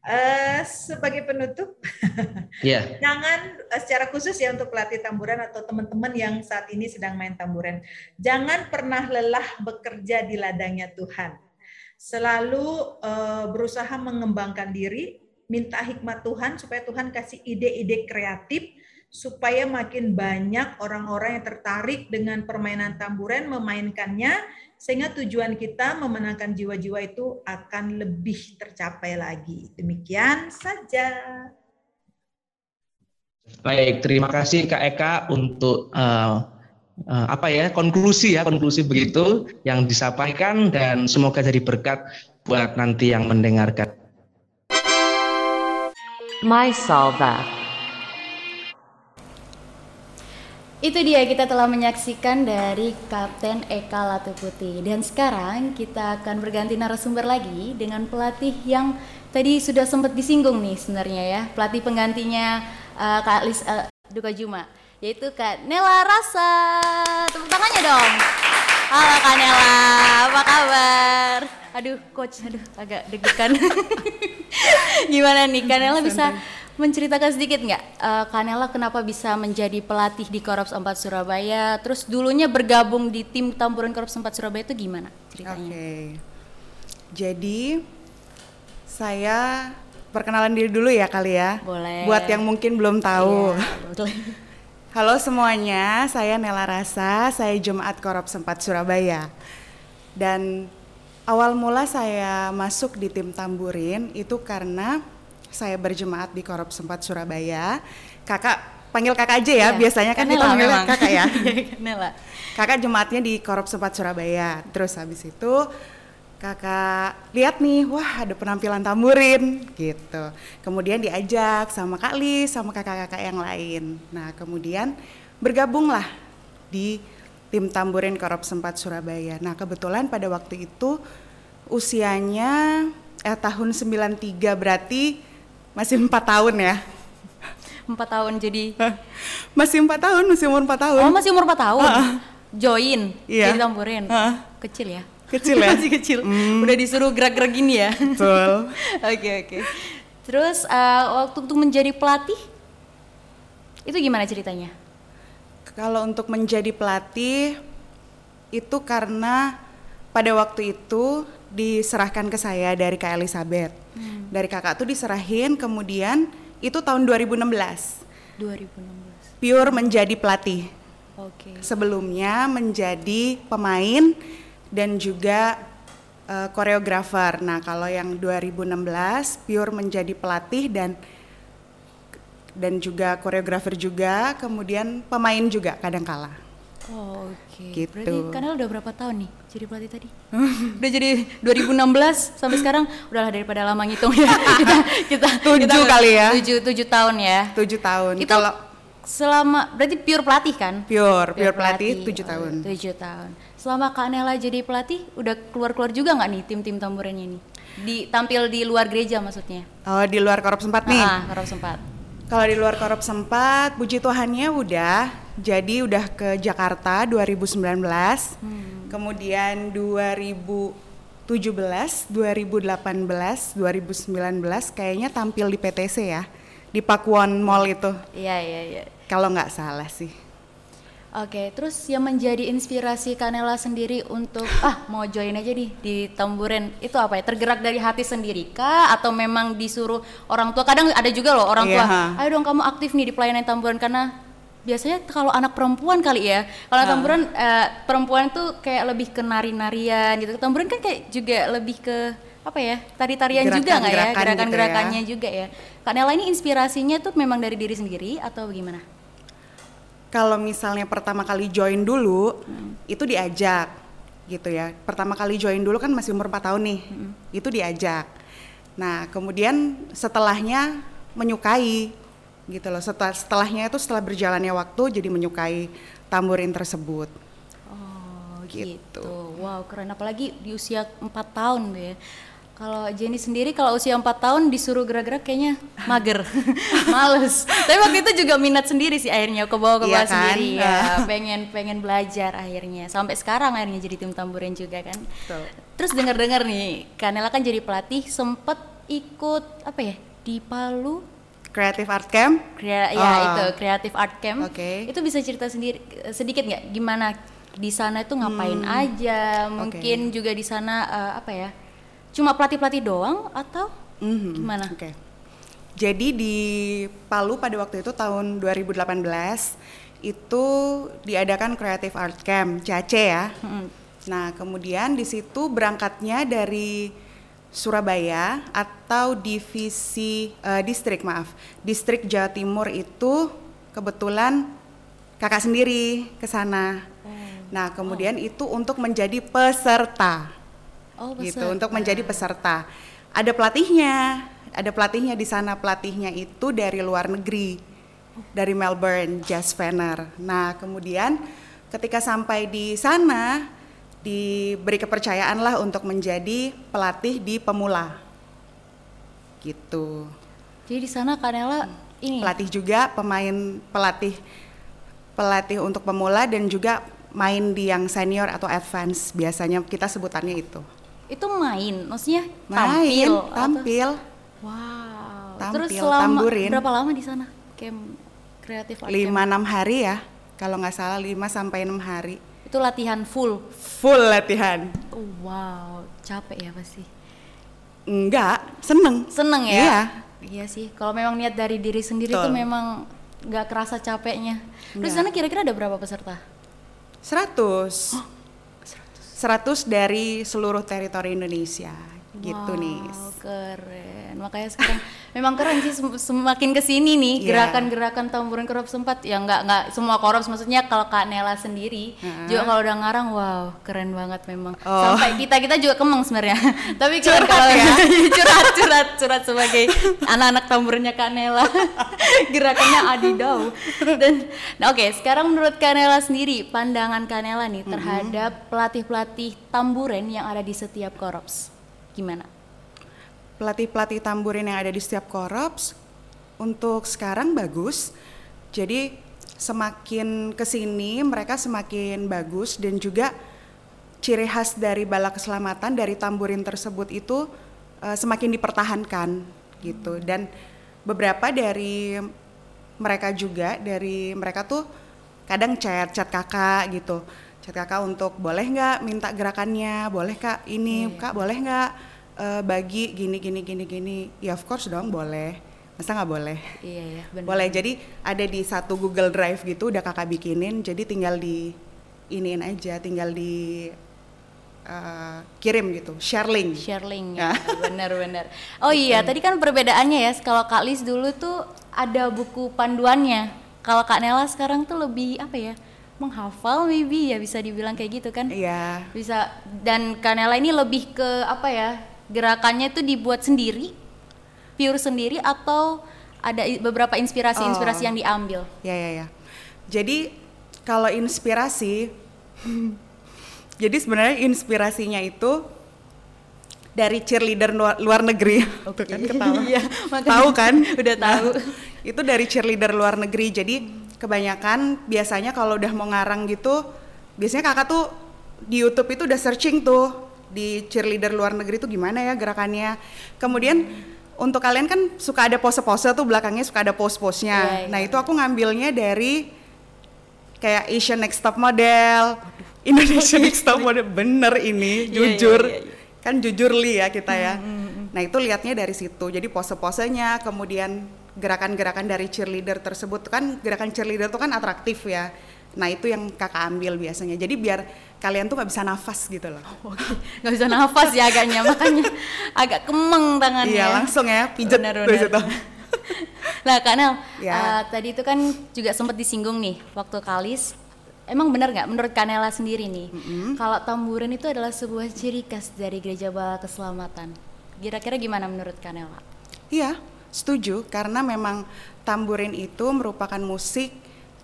Uh, sebagai penutup, yeah. jangan uh, secara khusus ya untuk pelatih tamburan atau teman-teman yang saat ini sedang main tamburan, jangan pernah lelah bekerja di ladangnya Tuhan. Selalu uh, berusaha mengembangkan diri, minta hikmat Tuhan supaya Tuhan kasih ide-ide kreatif supaya makin banyak orang-orang yang tertarik dengan permainan tamburen memainkannya sehingga tujuan kita memenangkan jiwa-jiwa itu akan lebih tercapai lagi. Demikian saja. Baik, terima kasih Kak Eka untuk uh, uh, apa ya konklusi ya konklusi begitu yang disampaikan dan semoga jadi berkat buat nanti yang mendengarkan. My Salva. Itu dia kita telah menyaksikan dari Kapten Eka Latuputi dan sekarang kita akan berganti narasumber lagi dengan pelatih yang tadi sudah sempat disinggung nih sebenarnya ya. Pelatih penggantinya uh, Kak Lis uh, Duka Juma yaitu Kak Nela Rasa. Tepuk tangannya dong. Halo Kak Nela. Apa kabar? Aduh coach aduh agak deg-degan. Gimana nih Kak Nela bisa menceritakan sedikit nggak uh, Kanela kenapa bisa menjadi pelatih di Korps 4 Surabaya terus dulunya bergabung di tim Tamburan Korps 4 Surabaya itu gimana ceritanya? Oke, okay. jadi saya perkenalan diri dulu ya kali ya. Boleh. Buat yang mungkin belum tahu. Iya, Halo semuanya, saya Nela Rasa, saya Jemaat Korps 4 Surabaya. Dan awal mula saya masuk di tim Tamburin itu karena saya berjemaat di Korop Sempat Surabaya. Kakak panggil kakak aja ya, ya biasanya kan kita panggil kakak ya. Nela. Kakak jemaatnya di Korop Sempat Surabaya. Terus habis itu kakak lihat nih, wah ada penampilan tamburin gitu. Kemudian diajak sama Kak Lis, sama kakak-kakak yang lain. Nah kemudian bergabunglah di tim tamburin Korop Sempat Surabaya. Nah kebetulan pada waktu itu usianya eh, tahun 93 berarti masih empat tahun ya? Empat tahun jadi? masih empat tahun, masih umur empat tahun. Oh masih umur empat tahun? Uh, Join, iya. jadi tamburin. Uh. Kecil ya? Kecil ya? masih kecil. Mm. Udah disuruh gerak-gerak gini ya? Betul. Oke oke. Okay, okay. Terus uh, waktu untuk menjadi pelatih itu gimana ceritanya? Kalau untuk menjadi pelatih itu karena pada waktu itu diserahkan ke saya dari Kak Elizabeth. Hmm. Dari kakak tuh diserahin kemudian itu tahun 2016. 2016. Pure menjadi pelatih. Oke. Okay. Sebelumnya menjadi pemain dan juga uh, koreografer. Nah, kalau yang 2016 Pure menjadi pelatih dan dan juga koreografer juga, kemudian pemain juga kadang kala. Oh, Oke. Okay. Gitu. Berarti Kanel udah berapa tahun nih jadi pelatih tadi? udah jadi 2016 sampai sekarang udahlah daripada lama ngitung ya. kita kita tujuh kita, kali ya. Tujuh tujuh tahun ya. Tujuh tahun. Itu kalau selama berarti pure pelatih kan? Pure, pure, pure pelatih tujuh tahun. Oh, tujuh tahun. Selama Kak Nela jadi pelatih, udah keluar-keluar juga nggak nih tim-tim tamburannya nih? Di tampil di luar gereja maksudnya? Oh, di luar korup sempat nih? Ah, korup sempat. Kalau di luar korup sempat, puji Tuhannya udah. Jadi udah ke Jakarta 2019. Hmm. Kemudian 2017, 2018, 2019 kayaknya tampil di PTC ya. Di Pakuan Mall itu. Iya, iya, iya. Kalau nggak salah sih. Oke, terus yang menjadi inspirasi Kanela sendiri untuk ah mau join aja nih di tamburen itu apa ya? Tergerak dari hati sendiri kah atau memang disuruh orang tua? Kadang ada juga loh orang tua, yeah. ayo dong kamu aktif nih di pelayanan tamburan karena biasanya kalau anak perempuan kali ya. Kalau uh. tamburan uh, perempuan tuh kayak lebih ke nari-narian gitu. Tamburan kan kayak juga lebih ke apa ya? Tari-tarian juga nggak ya? Gerakan-gerakannya gitu ya. juga ya. Kanela ini inspirasinya tuh memang dari diri sendiri atau gimana? Kalau misalnya pertama kali join dulu hmm. itu diajak gitu ya. Pertama kali join dulu kan masih umur 4 tahun nih hmm. itu diajak. Nah kemudian setelahnya menyukai gitu loh. Setelah setelahnya itu setelah berjalannya waktu jadi menyukai tamburin tersebut. Oh gitu, gitu. wow keren. Apalagi di usia 4 tahun ya kalau Jenny sendiri kalau usia 4 tahun disuruh gerak-gerak kayaknya mager, males. Tapi waktu itu juga minat sendiri sih akhirnya ke bawah ke bawah iya kan? sendiri ya, pengen pengen belajar akhirnya. Sampai sekarang akhirnya jadi tim tamburin juga kan. Betul. Terus dengar-dengar nih, Kanela kan jadi pelatih sempet ikut apa ya di Palu Creative Art Camp? Krea ya oh. itu Creative Art Camp. Oke. Okay. Itu bisa cerita sendiri sedikit nggak gimana di sana itu ngapain hmm. aja? Mungkin okay. juga di sana uh, apa ya? Cuma pelatih-pelatih doang atau mm-hmm. gimana? Oke. Okay. Jadi di Palu pada waktu itu tahun 2018 itu diadakan Creative Art Camp CAC ya. Nah, kemudian di situ berangkatnya dari Surabaya atau divisi eh, distrik maaf, distrik Jawa Timur itu kebetulan kakak sendiri ke sana. Nah, kemudian itu untuk menjadi peserta Oh, gitu untuk menjadi peserta. Ada pelatihnya, ada pelatihnya di sana. Pelatihnya itu dari luar negeri, dari Melbourne, Jazz Venner. Nah, kemudian ketika sampai di sana diberi kepercayaan lah untuk menjadi pelatih di pemula. Gitu. Jadi di sana Kanela ini Pelatih juga, pemain pelatih pelatih untuk pemula dan juga main di yang senior atau advance biasanya kita sebutannya itu. Itu main, maksudnya Main, tampil. atau- tampil. Wow. Tampil, Terus selama tamburin. berapa lama di sana? Camp kreatif camp? 5-6 hari ya kalau nggak salah 5 sampai 6 hari Itu latihan full. full latihan Oh, wow, capek ya pasti. enggak seneng Seneng ya? Iya. Iya sih. Kalau memang niat dari diri sendiri Betul. tuh memang nggak kerasa capeknya. Terus sana kira-kira ada berapa peserta? 100 100 dari seluruh teritori Indonesia gitu nih Wow, keren. Makanya sekarang memang keren sih sem- semakin ke sini nih Iya. gerakan-gerakan tamburan korup sempat. Ya nggak nggak semua korup maksudnya kalau Kak Nela sendiri juga kalau udah ngarang wow keren banget memang. Oh. sampai kita kita juga kemeng sebenarnya. Tapi Curhat kalau ya? curhat curhat curhat sebagai anak-anak tamburannya Kak Nela. Gerakannya adidau. Dan nah oke sekarang menurut Kak Nela sendiri pandangan Kak Nela nih terhadap pelatih-pelatih tamburen yang ada di setiap korps gimana? pelatih-pelatih tamburin yang ada di setiap korps untuk sekarang bagus. Jadi semakin ke sini mereka semakin bagus dan juga ciri khas dari bala keselamatan dari tamburin tersebut itu eh, semakin dipertahankan gitu dan beberapa dari mereka juga dari mereka tuh kadang chat chat kakak gitu kakak untuk boleh nggak minta gerakannya boleh kak ini kak boleh nggak eh, bagi gini gini gini gini ya of course dong boleh masa nggak boleh Iya ya, benar. boleh jadi ada di satu Google Drive gitu udah kakak bikinin jadi tinggal di iniin aja tinggal di eh, kirim gitu share link Share link Ya. ya, benar-benar. Oh iya, tadi kan perbedaannya ya, kalau Kak Lis dulu tuh ada buku panduannya. Kalau Kak Nela sekarang tuh lebih apa ya? Menghafal maybe ya bisa dibilang kayak gitu kan. iya Bisa dan Kak Nela ini lebih ke apa ya? Gerakannya tuh dibuat sendiri, pure sendiri atau ada beberapa inspirasi-inspirasi Oh. yang diambil. Ya ya ya. Jadi kalau inspirasi, jadi sebenarnya inspirasinya itu dari cheerleader luar, luar negeri. Tuh kan ketawa. Iya, tahu kan? Udah tahu. Nah, itu dari cheerleader luar negeri. Jadi kebanyakan biasanya kalau udah mau ngarang gitu, biasanya kakak tuh di YouTube itu udah searching tuh di cheerleader luar negeri tuh gimana ya gerakannya. Kemudian untuk kalian kan suka ada pose-pose tuh belakangnya suka ada pose-posenya. Iya, iya. Nah itu aku ngambilnya dari kayak Asian Next Top Model, Indonesia Next Top Model, bener ini, Iya, jujur, iya, iya, kan jujur li ya kita ya. Nah itu lihatnya dari situ, jadi pose-posenya, kemudian gerakan-gerakan dari cheerleader tersebut kan gerakan cheerleader itu kan atraktif ya. Nah itu yang kakak ambil biasanya, jadi biar kalian tuh nggak bisa nafas gitu loh. nggak bisa nafas ya agaknya. Makanya agak kemeng tangannya. Iya langsung ya pijet Benar, nah Kak Nel Ya. eh, tadi itu kan juga sempat disinggung nih waktu kalis. Emang benar nggak menurut Kanela sendiri nih kalau tamburan itu adalah sebuah ciri khas dari gereja bala keselamatan? Kira-kira gimana menurut Kanela Iya, setuju karena memang tamburin itu merupakan musik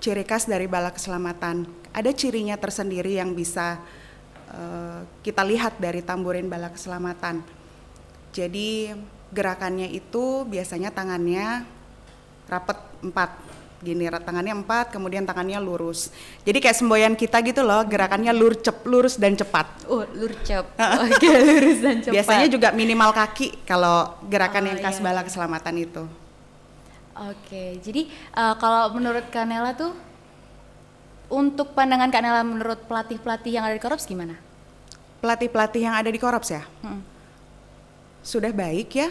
ciri khas dari bala keselamatan. Ada cirinya tersendiri yang bisa eh, kita lihat dari tamburin bala keselamatan. Jadi gerakannya itu biasanya tangannya rapet empat gini tangannya empat kemudian tangannya lurus. Jadi kayak semboyan kita gitu loh gerakannya lurcep lurus dan cepat. Oh lurcep oke lurus dan cepat. Biasanya juga minimal kaki kalau gerakan Oh, yang khas iya, bala keselamatan itu. Oke, jadi eh, kalau menurut Kanela tuh untuk pandangan Kanela menurut pelatih-pelatih yang ada di Korps gimana? pelatih-pelatih yang ada di Korops ya? Hmm. sudah baik ya.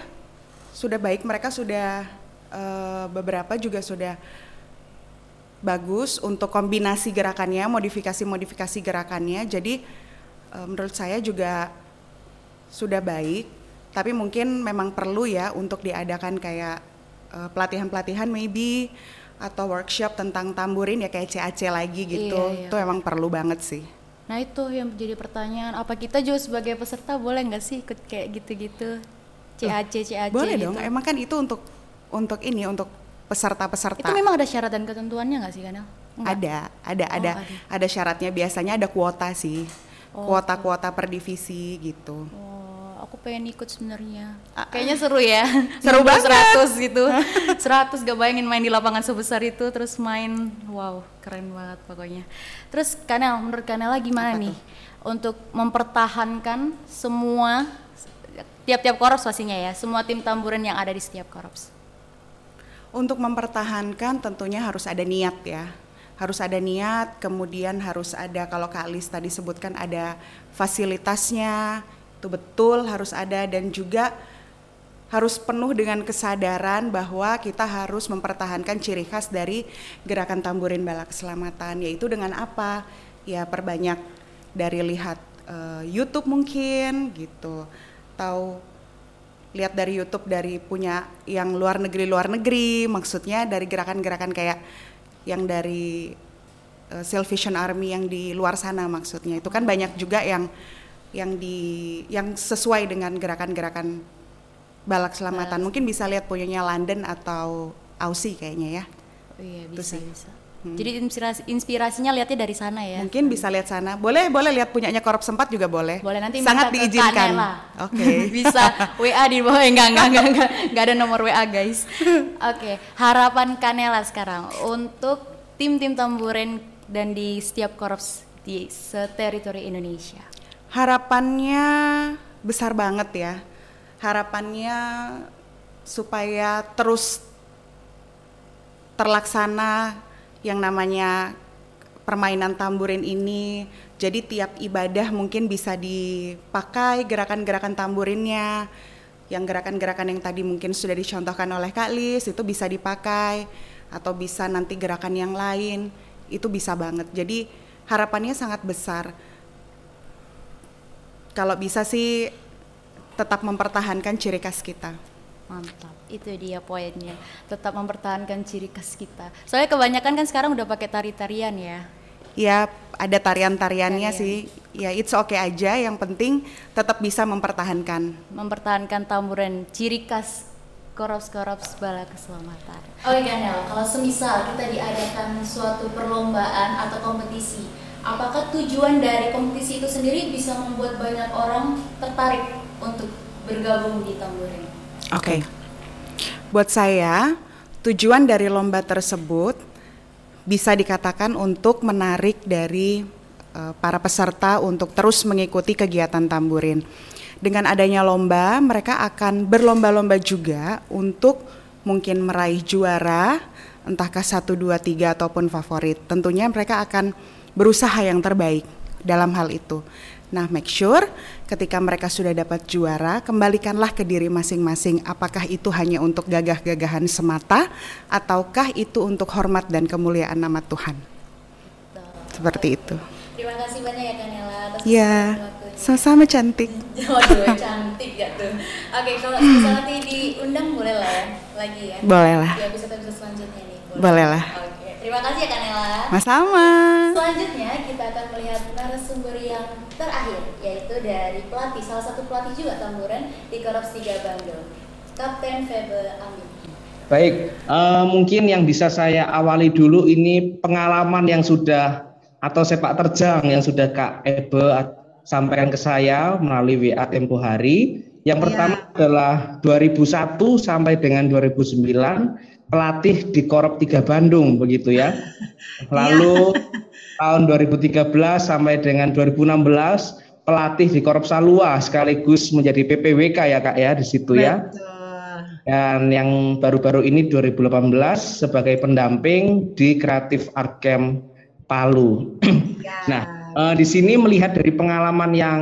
Sudah baik mereka sudah uh, beberapa juga sudah bagus untuk kombinasi gerakannya, modifikasi-modifikasi gerakannya. Jadi uh, menurut saya juga sudah baik, tapi mungkin memang perlu ya untuk diadakan kayak pelatihan pelatihan-pelatihan maybe atau workshop tentang tamburin ya kayak CAC lagi gitu. Iya, iya. Itu emang perlu banget sih. Nah itu yang menjadi pertanyaan, apa kita juga sebagai peserta boleh nggak sih ikut kayak gitu-gitu? CAC, CAC Boleh gitu. dong, emang kan itu untuk untuk ini, untuk peserta-peserta. Itu memang ada syarat dan ketentuannya nggak sih Kanel? Ada, ada, oh, ada, ada, ada syaratnya. Biasanya ada kuota sih, kuota-kuota per divisi gitu. Oh aku pengen ikut sebenarnya. Kayaknya seru ya. Seru banget. 100 gitu. 100 gak bayangin main di lapangan sebesar itu terus main wow, keren banget pokoknya. Terus Kanel, menurut Kanela gimana Apa nih tuh? untuk mempertahankan semua tiap-tiap korps pastinya ya, semua tim tamburan yang ada di setiap korps? Untuk mempertahankan tentunya harus ada niat ya. Harus ada niat, kemudian harus ada kalau Kak Alis tadi sebutkan ada fasilitasnya, itu betul harus ada dan juga harus penuh dengan kesadaran bahwa kita harus mempertahankan ciri khas dari gerakan tamburin bala keselamatan yaitu dengan apa? Ya perbanyak dari lihat uh, YouTube mungkin gitu atau lihat dari YouTube dari punya yang luar negeri luar negeri maksudnya dari gerakan-gerakan kayak yang dari uh, Salvation Army yang di luar sana maksudnya itu kan banyak juga yang yang di yang sesuai dengan gerakan-gerakan balak selamatan. Mungkin bisa lihat punyanya London atau Aussie kayaknya ya. Oh iya bisa bisa. Hmm. Jadi inspirasi inspirasinya lihatnya dari sana ya. Mungkin bisa lihat sana. Boleh boleh lihat punyanya Korop Sempat juga boleh. Boleh nanti sangat diizinkan. Oke. Okay. bisa WA di bawah enggak enggak enggak enggak enggak ada nomor WA guys. Oke, okay. harapan Kanela sekarang untuk tim-tim tamburen dan di setiap korps di seteritori Indonesia harapannya besar banget ya. Harapannya supaya terus terlaksana yang namanya permainan tamburin ini. Jadi tiap ibadah mungkin bisa dipakai gerakan-gerakan tamburinnya. Yang gerakan-gerakan yang tadi mungkin sudah dicontohkan oleh Kak Lis itu bisa dipakai atau bisa nanti gerakan yang lain itu bisa banget. Jadi harapannya sangat besar kalau bisa sih tetap mempertahankan ciri khas kita. Mantap, itu dia poinnya. Tetap mempertahankan ciri khas kita. Soalnya kebanyakan kan sekarang udah pakai tari-tarian ya. Ya, ada tarian-tariannya Tarian. sih. Ya, it's okay aja. Yang penting tetap bisa mempertahankan. Mempertahankan tamburan ciri khas korops-korops bala keselamatan. Oke, Ganel, kalau semisal kita diadakan suatu perlombaan atau kompetisi, apakah tujuan dari kompetisi itu sendiri bisa membuat banyak orang tertarik untuk bergabung di tamborin? Oke. Okay. Buat saya, tujuan dari lomba tersebut bisa dikatakan untuk menarik dari uh, para peserta untuk terus mengikuti kegiatan tamburin. Dengan adanya lomba, mereka akan berlomba-lomba juga untuk mungkin meraih juara, entahkah satu, dua, tiga ataupun favorit. Tentunya mereka akan berusaha yang terbaik dalam hal itu. Nah, make sure ketika mereka sudah dapat juara, kembalikanlah ke diri masing-masing. Apakah itu hanya untuk gagah-gagahan semata, ataukah itu untuk hormat dan kemuliaan nama Tuhan? Seperti itu. Terima kasih banyak ya Kanela atas Ya, sama-sama cantik. Waduh, cantik ya tuh. Oke, kalau misalnya nanti diundang boleh lah ya, lagi ya. Boleh lah. Ya bisa bisa selanjutnya nih. Boleh, boleh lah. Oke. Terima kasih ya Kanela. Sama-sama. Selanjutnya kita akan melihat narasumber yang terakhir yaitu dari pelatih salah satu pelatih juga tamburan di Korps 3 Bandung, Kapten Febe Amin. Baik, uh, mungkin yang bisa saya awali dulu ini pengalaman yang sudah atau sepak terjang yang sudah Kak Ebe sampaikan ke saya melalui WA tempo hari. Yang ya. pertama adalah 2001 sampai dengan 2009 pelatih di Korop 3 Bandung begitu ya. Lalu tahun 2013 sampai dengan 2016 pelatih di Korop Salua sekaligus menjadi PPWK ya Kak ya di situ ya. Dan yang baru-baru ini 2018 sebagai pendamping di Kreatif Art Camp Palu. Ya. nah, eh, di sini melihat dari pengalaman yang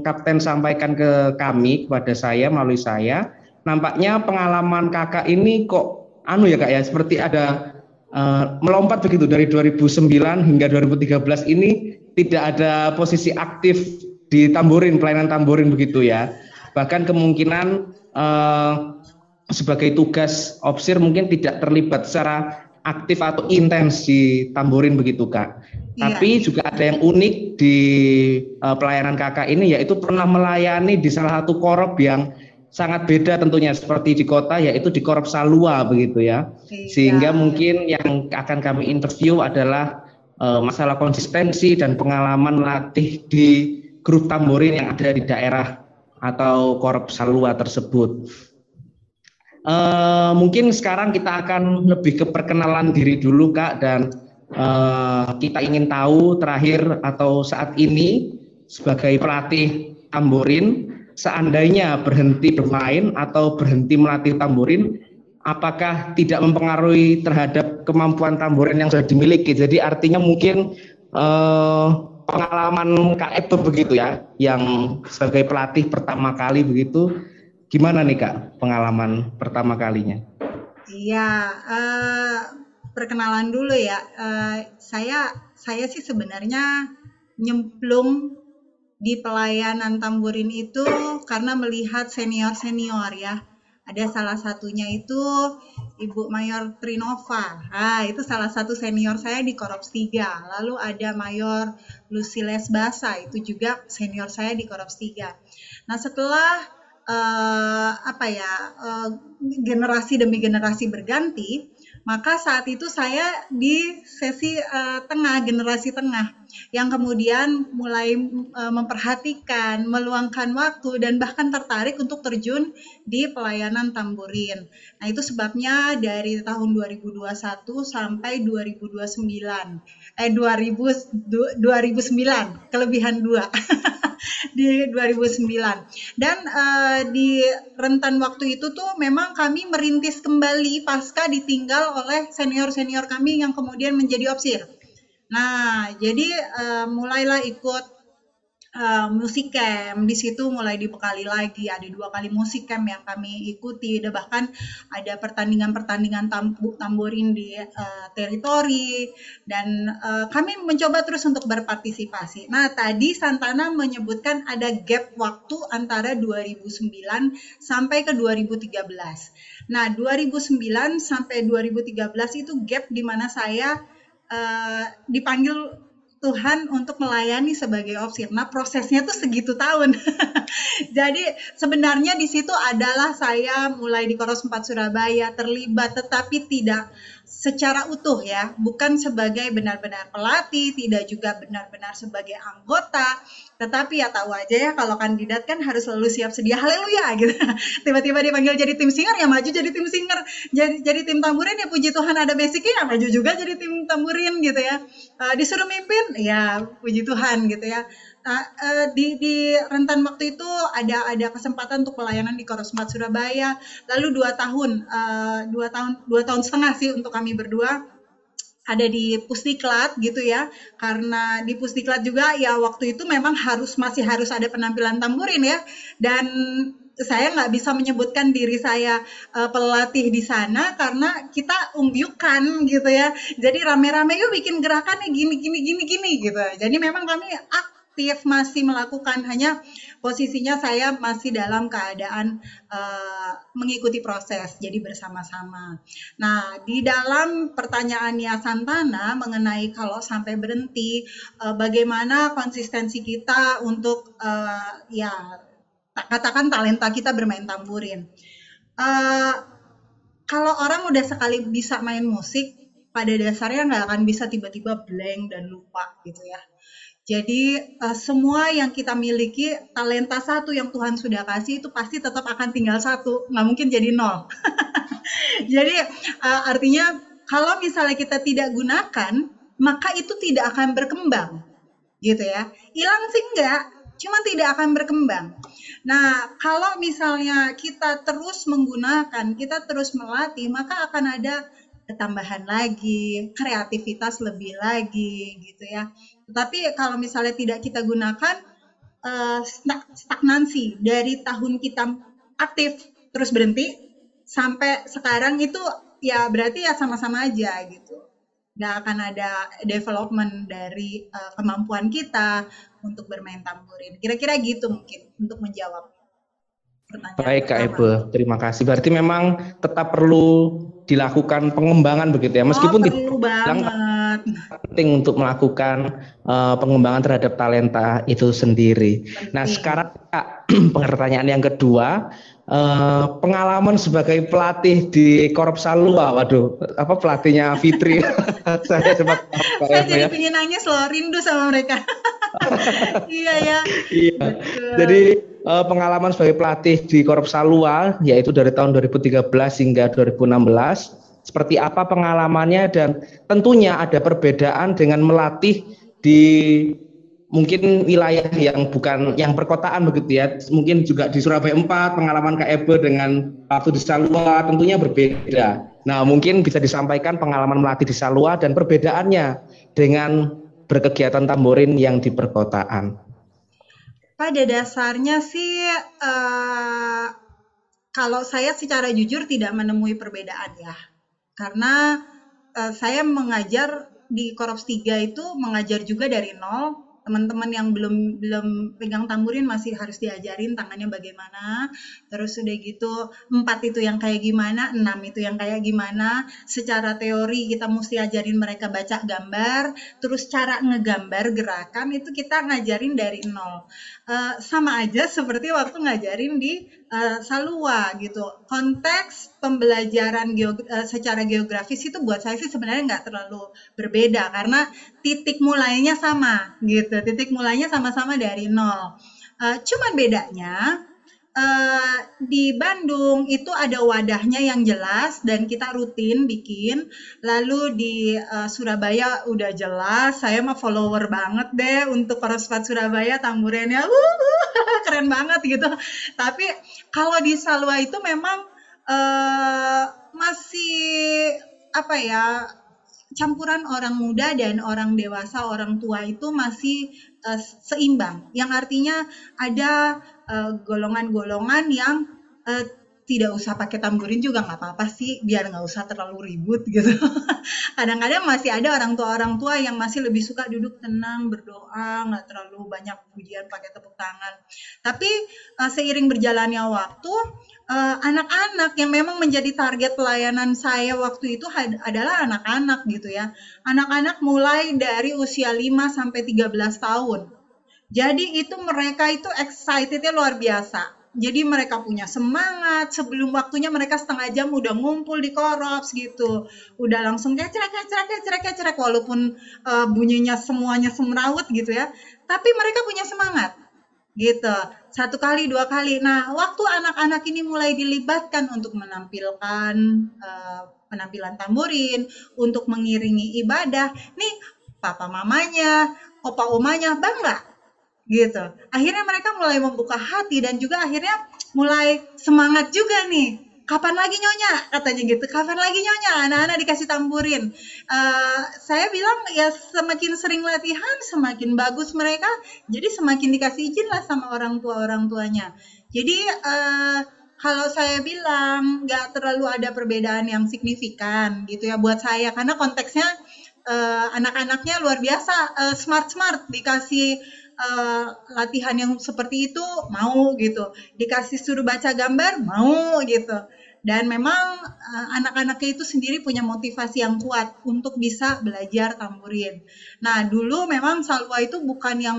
Kapten sampaikan ke kami kepada saya melalui saya, nampaknya pengalaman kakak ini kok anu ya kak ya seperti ada uh, melompat begitu dari 2009 hingga 2013 ini tidak ada posisi aktif di tamborin pelayanan tamborin begitu ya bahkan kemungkinan uh, sebagai tugas opsir mungkin tidak terlibat secara aktif atau intens di tamborin begitu kak iya. tapi juga ada yang unik di uh, pelayanan kakak ini yaitu pernah melayani di salah satu korup yang sangat beda tentunya seperti di kota yaitu di Korop Salua begitu ya. Iya. Sehingga mungkin yang akan kami interview adalah uh, masalah konsistensi dan pengalaman latih di grup tamborin yang ada di daerah atau Korop Salua tersebut. Uh, mungkin sekarang kita akan lebih ke perkenalan diri dulu Kak dan uh, kita ingin tahu terakhir atau saat ini sebagai pelatih tamborin seandainya berhenti bermain atau berhenti melatih tamborin, apakah tidak mempengaruhi terhadap kemampuan tamborin yang sudah dimiliki? Jadi artinya mungkin eh, pengalaman Kak Eto begitu ya, yang sebagai pelatih pertama kali begitu, gimana nih Kak pengalaman pertama kalinya? Iya, uh, perkenalan dulu ya. Uh, saya saya sih sebenarnya nyemplung di pelayanan tamburin itu karena melihat senior-senior ya. Ada salah satunya itu Ibu Mayor Trinova. Ah, itu salah satu senior saya di Korops 3. Lalu ada Mayor Luciles Basa, itu juga senior saya di Korops 3. Nah, setelah uh, apa ya, uh, generasi demi generasi berganti, maka saat itu saya di sesi uh, tengah, generasi tengah, yang kemudian mulai uh, memperhatikan, meluangkan waktu, dan bahkan tertarik untuk terjun di pelayanan tamburin. Nah itu sebabnya dari tahun 2021 sampai 2029, eh 2000, 2009, kelebihan dua. di 2009 dan uh, di rentan waktu itu tuh memang kami merintis kembali pasca ditinggal oleh senior-senior kami yang kemudian menjadi opsir. Nah, jadi uh, mulailah ikut uh, musik camp di situ mulai dibekali lagi ada dua kali musik camp yang kami ikuti ada bahkan ada pertandingan-pertandingan tamborin di uh, teritori dan uh, kami mencoba terus untuk berpartisipasi. Nah tadi Santana menyebutkan ada gap waktu antara 2009 sampai ke 2013. Nah 2009 sampai 2013 itu gap di mana saya uh, dipanggil Tuhan untuk melayani sebagai opsir. Nah, prosesnya tuh segitu tahun. Jadi sebenarnya di situ adalah saya mulai di Koros 4 Surabaya terlibat tetapi tidak secara utuh ya, bukan sebagai benar-benar pelatih, tidak juga benar-benar sebagai anggota, tetapi ya tahu aja ya kalau kandidat kan harus selalu siap sedia haleluya gitu. Tiba-tiba dipanggil jadi tim singer ya maju jadi tim singer, jadi jadi tim tamburin ya puji Tuhan ada basicnya ya maju juga jadi tim tamburin gitu ya. Uh, disuruh mimpin ya puji Tuhan gitu ya. Nah, uh, di, di rentan waktu itu ada ada kesempatan untuk pelayanan di Korosmat Surabaya. Lalu dua tahun, uh, dua tahun, dua tahun setengah sih untuk kami berdua ada di Pusdiklat gitu ya. Karena di Pusdiklat juga ya waktu itu memang harus masih harus ada penampilan tamburin ya. Dan saya nggak bisa menyebutkan diri saya uh, pelatih di sana karena kita umbyukan gitu ya. Jadi rame-rame yuk bikin gerakan nih gini gini gini gini gitu. Jadi memang kami ak aktif masih melakukan hanya posisinya saya masih dalam keadaan uh, mengikuti proses jadi bersama-sama. Nah di dalam pertanyaannya Santana mengenai kalau sampai berhenti uh, bagaimana konsistensi kita untuk uh, ya katakan talenta kita bermain tamburin. Uh, kalau orang udah sekali bisa main musik pada dasarnya nggak akan bisa tiba-tiba blank dan lupa gitu ya jadi uh, semua yang kita miliki talenta satu yang Tuhan sudah kasih itu pasti tetap akan tinggal satu, nggak mungkin jadi nol. jadi uh, artinya kalau misalnya kita tidak gunakan, maka itu tidak akan berkembang, gitu ya. Hilang sih enggak, cuma tidak akan berkembang. Nah, kalau misalnya kita terus menggunakan, kita terus melatih, maka akan ada ketambahan lagi, kreativitas lebih lagi gitu ya. Tetapi kalau misalnya tidak kita gunakan uh, stagnansi dari tahun kita aktif terus berhenti sampai sekarang itu ya berarti ya sama-sama aja gitu. Nggak akan ada development dari uh, kemampuan kita untuk bermain tamborin kira-kira gitu mungkin untuk menjawab Baik Kak Ebe, terima kasih. Berarti memang tetap perlu dilakukan pengembangan begitu ya, meskipun oh, perlu banget. Penting untuk melakukan uh, pengembangan terhadap talenta itu sendiri. Penting. Nah sekarang Kak, pertanyaan yang kedua, uh, pengalaman sebagai pelatih di Korop Salua, waduh, apa pelatihnya Fitri? saya sempat saya jadi ya. pengen nangis loh, rindu sama mereka. iya ya. Iya. Jadi uh, pengalaman sebagai pelatih di Korop Salua, yaitu dari tahun 2013 hingga 2016. Seperti apa pengalamannya dan tentunya ada perbedaan dengan melatih di mungkin wilayah yang bukan yang perkotaan begitu ya. Mungkin juga di Surabaya 4 pengalaman KEB dengan waktu di Salua tentunya berbeda. Nah mungkin bisa disampaikan pengalaman melatih di Salua dan perbedaannya dengan berkegiatan tamborin yang di perkotaan. Pada dasarnya sih uh, kalau saya secara jujur tidak menemui perbedaan ya karena uh, saya mengajar di Korops 3 itu mengajar juga dari nol. Teman-teman yang belum belum pegang tamburin masih harus diajarin tangannya bagaimana. Terus udah gitu empat itu yang kayak gimana enam itu yang kayak gimana. Secara teori kita mesti ajarin mereka baca gambar. Terus cara ngegambar gerakan itu kita ngajarin dari nol uh, sama aja seperti waktu ngajarin di uh, Salua gitu. Konteks pembelajaran geog uh, secara geografis itu buat saya sih sebenarnya nggak terlalu berbeda karena titik mulainya sama gitu. Titik mulainya sama-sama dari nol. Uh, cuman bedanya uh, di Bandung itu ada wadahnya yang jelas dan kita rutin bikin. Lalu di uh, Surabaya udah jelas. Saya mah follower banget deh untuk Korospat Surabaya tamburennya. Uh, keren banget gitu. Tapi kalau di Salwa itu memang uh, masih apa ya campuran orang muda dan orang dewasa, orang tua itu masih uh, seimbang. Yang artinya ada eh, golongan-golongan uh, yang uh, tidak usah pakai tamburin juga nggak apa-apa sih biar nggak usah terlalu ribut gitu kadang-kadang masih ada orang tua orang tua yang masih lebih suka duduk tenang berdoa nggak terlalu banyak pujian pakai tepuk tangan tapi uh, seiring berjalannya waktu anak eh, anak-anak yang memang menjadi target pelayanan saya waktu itu adalah anak-anak gitu ya. Anak-anak mulai dari usia 5 sampai 13 tahun. Jadi itu mereka itu excitednya luar biasa. Jadi mereka punya semangat sebelum waktunya mereka setengah jam udah ngumpul di korops gitu. Udah langsung kayak cerak cerak cerak cerak walaupun uh, bunyinya semuanya semrawut gitu ya. Tapi mereka punya semangat gitu satu kali dua kali nah waktu anak-anak ini mulai dilibatkan untuk menampilkan uh, penampilan tamburin untuk mengiringi ibadah nih papa mamanya opa omanya bangga gitu. Akhirnya mereka mulai membuka hati dan juga akhirnya mulai semangat juga nih. Kapan lagi nyonya? Katanya gitu. Kapan lagi nyonya? Anak-anak dikasih tamburin. Uh, saya bilang ya semakin sering latihan semakin bagus mereka. Jadi semakin dikasih izin lah sama orang tua orang tuanya. Jadi uh, kalau saya bilang nggak terlalu ada perbedaan yang signifikan gitu ya buat saya. Karena konteksnya uh, anak-anaknya luar biasa uh, smart smart dikasih uh, latihan yang seperti itu mau gitu dikasih suruh baca gambar mau gitu dan memang uh, anak-anaknya itu sendiri punya motivasi yang kuat untuk bisa belajar tamburin. Nah dulu memang Salwa itu bukan yang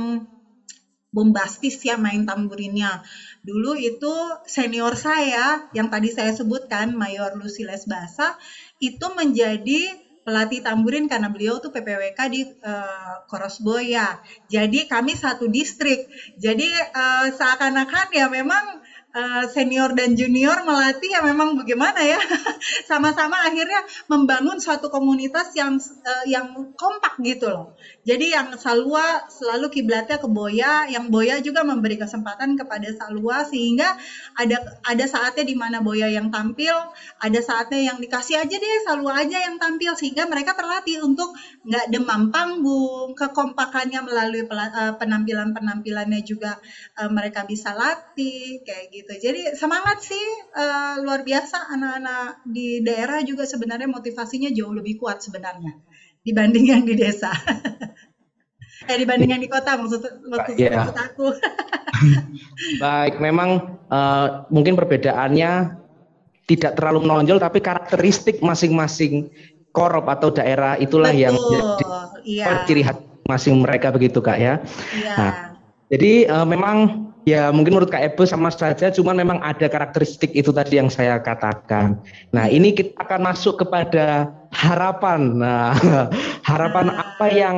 bombastis ya main tamburinnya. Dulu itu senior saya yang tadi saya sebutkan Mayor Luciles Basa itu menjadi pelatih tamburin karena beliau tuh PPWK di uh, Korosboya. Jadi kami satu distrik. Jadi uh, seakan-akan ya memang uh, senior dan junior melatih ya memang bagaimana ya sama-sama akhirnya membangun suatu komunitas yang uh, yang kompak gitu loh. Jadi yang Salwa selalu kiblatnya ke Boya, yang Boya juga memberi kesempatan kepada Salwa sehingga ada ada saatnya di mana Boya yang tampil, ada saatnya yang dikasih aja deh Salwa aja yang tampil sehingga mereka terlatih untuk nggak demam panggung, kekompakannya melalui eh, penampilan-penampilannya juga uh, mereka bisa latih kayak gitu. Jadi semangat sih uh, luar biasa anak-anak di daerah juga sebenarnya motivasinya jauh lebih kuat sebenarnya dibanding yang di desa. eh dibanding yang di kota maksud maksud, yeah. maksud aku. Baik, memang uh, mungkin perbedaannya tidak terlalu menonjol tapi karakteristik masing-masing korup atau daerah itulah Betul, yang jadi iya. ciri khas masing mereka begitu Kak ya. Iya. Nah, jadi uh, memang ya mungkin menurut Kak Ebo sama saja, cuman memang ada karakteristik itu tadi yang saya katakan. Nah ini kita akan masuk kepada harapan. Nah harapan apa yang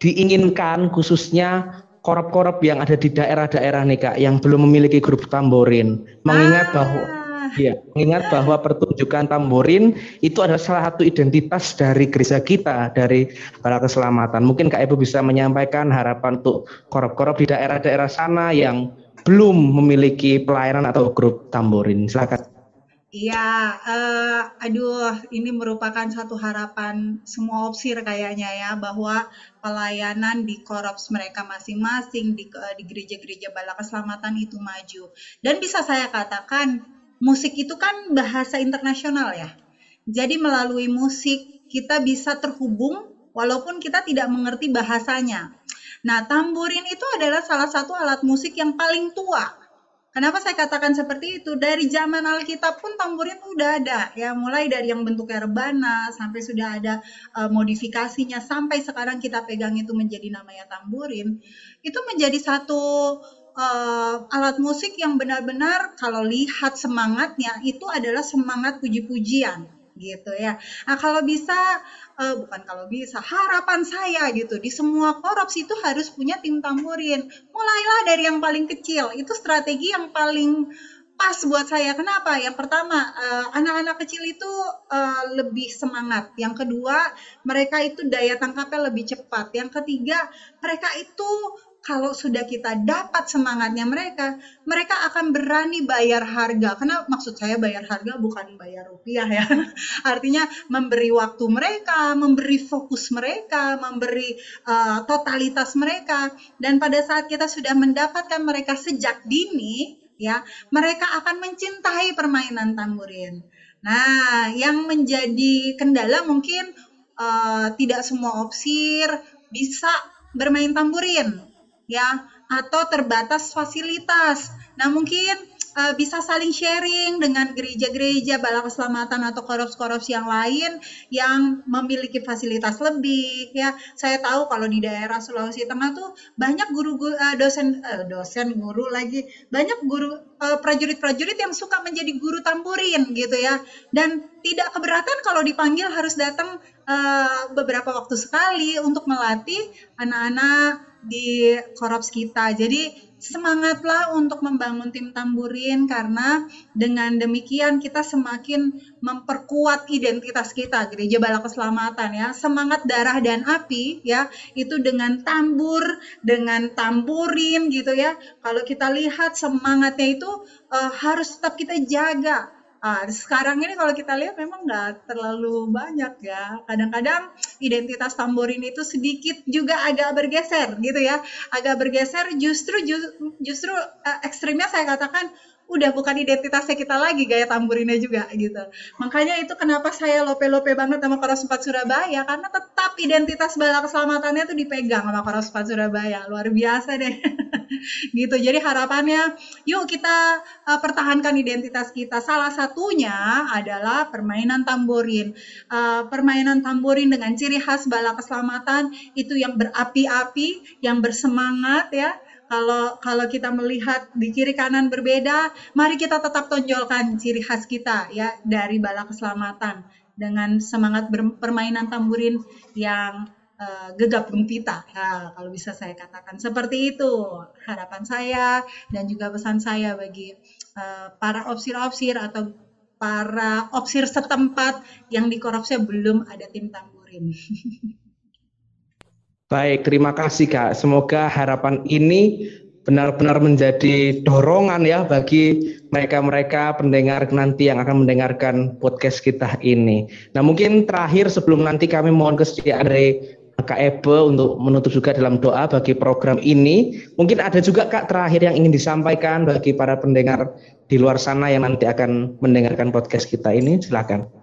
diinginkan khususnya korup-korup yang ada di daerah-daerah nih Kak yang belum memiliki grup tamborin. Mengingat ah. Bahwa Ya, mengingat bahwa pertunjukan tamborin itu adalah salah satu identitas dari gereja kita, dari para keselamatan. Mungkin Kak Ibu bisa menyampaikan harapan untuk korup-korup di daerah-daerah sana yang belum memiliki pelayanan atau grup tamborin. Silakan. Iya, uh, aduh, ini merupakan satu harapan semua opsir kayaknya ya bahwa pelayanan di korops mereka masing-masing di di gereja-gereja bala keselamatan itu maju. Dan bisa saya katakan musik itu kan bahasa internasional ya. Jadi melalui musik kita bisa terhubung walaupun kita tidak mengerti bahasanya. Nah, tamborin itu adalah salah satu alat musik yang paling tua. Kenapa saya katakan seperti itu? Dari zaman Alkitab pun tamborin udah ada ya, mulai dari yang bentuknya rebana sampai sudah ada uh, modifikasinya sampai sekarang kita pegang itu menjadi namanya tamborin. Itu menjadi satu uh, alat musik yang benar-benar kalau lihat semangatnya itu adalah semangat puji-pujian gitu ya. Nah kalau bisa uh, bukan kalau bisa harapan saya gitu di semua korupsi itu harus punya tim tamborin. Mulailah dari yang paling kecil itu strategi yang paling pas buat saya. Kenapa? Yang pertama, anak-anak uh, kecil itu uh, lebih semangat. Yang kedua, mereka itu daya tangkapnya lebih cepat. Yang ketiga, mereka itu kalau sudah kita dapat semangatnya mereka, mereka akan berani bayar harga. Karena maksud saya bayar harga bukan bayar rupiah ya. Artinya memberi waktu mereka, memberi fokus mereka, memberi uh, totalitas mereka. Dan pada saat kita sudah mendapatkan mereka sejak dini, ya, mereka akan mencintai permainan tamborin. Nah, yang menjadi kendala mungkin uh, tidak semua opsir bisa bermain tamborin ya atau terbatas fasilitas. Nah, mungkin uh, bisa saling sharing dengan gereja-gereja bala keselamatan atau korups-korups yang lain yang memiliki fasilitas lebih ya. Saya tahu kalau di daerah Sulawesi Tengah tuh banyak guru-guru uh, dosen uh, dosen guru lagi, banyak guru uh, prajurit-prajurit yang suka menjadi guru tamburin gitu ya. Dan tidak keberatan kalau dipanggil harus datang uh, beberapa waktu sekali untuk melatih anak-anak di korops kita. Jadi semangatlah untuk membangun tim tamburin karena dengan demikian kita semakin memperkuat identitas kita gereja bala keselamatan ya. Semangat darah dan api ya itu dengan tambur dengan tamburin gitu ya. Kalau kita lihat semangatnya itu uh, harus tetap kita jaga Ah, sekarang ini kalau kita lihat memang nggak terlalu banyak ya. Kadang-kadang identitas tamborin itu sedikit juga agak bergeser gitu ya. Agak bergeser justru justru, justru uh, ekstrimnya saya katakan udah bukan identitasnya kita lagi gaya tamburinnya juga gitu. Makanya itu kenapa saya lope-lope banget sama Koros 4 Surabaya karena tetap identitas bala keselamatannya tuh dipegang sama Koros 4 Surabaya. Luar biasa deh. gitu. Jadi harapannya yuk kita uh, pertahankan identitas kita. Salah satunya adalah permainan tamborin. Uh, permainan tamborin dengan ciri khas bala keselamatan itu yang berapi-api, yang bersemangat ya kalau kalau kita melihat di kiri kanan berbeda, mari kita tetap tonjolkan ciri khas kita ya dari bala keselamatan dengan semangat permainan tamburin yang uh, gegap gempita. Ya, kalau bisa saya katakan seperti itu harapan saya dan juga pesan saya bagi uh, para opsir-opsir atau para opsir setempat yang di korupsi belum ada tim tamburin. Baik, terima kasih Kak. Semoga harapan ini benar-benar menjadi dorongan ya bagi mereka-mereka pendengar nanti yang akan mendengarkan podcast kita ini. Nah mungkin terakhir sebelum nanti kami mohon kesediaan dari Kak Ebe untuk menutup juga dalam doa bagi program ini. Mungkin ada juga Kak terakhir yang ingin disampaikan bagi para pendengar di luar sana yang nanti akan mendengarkan podcast kita ini. Silakan.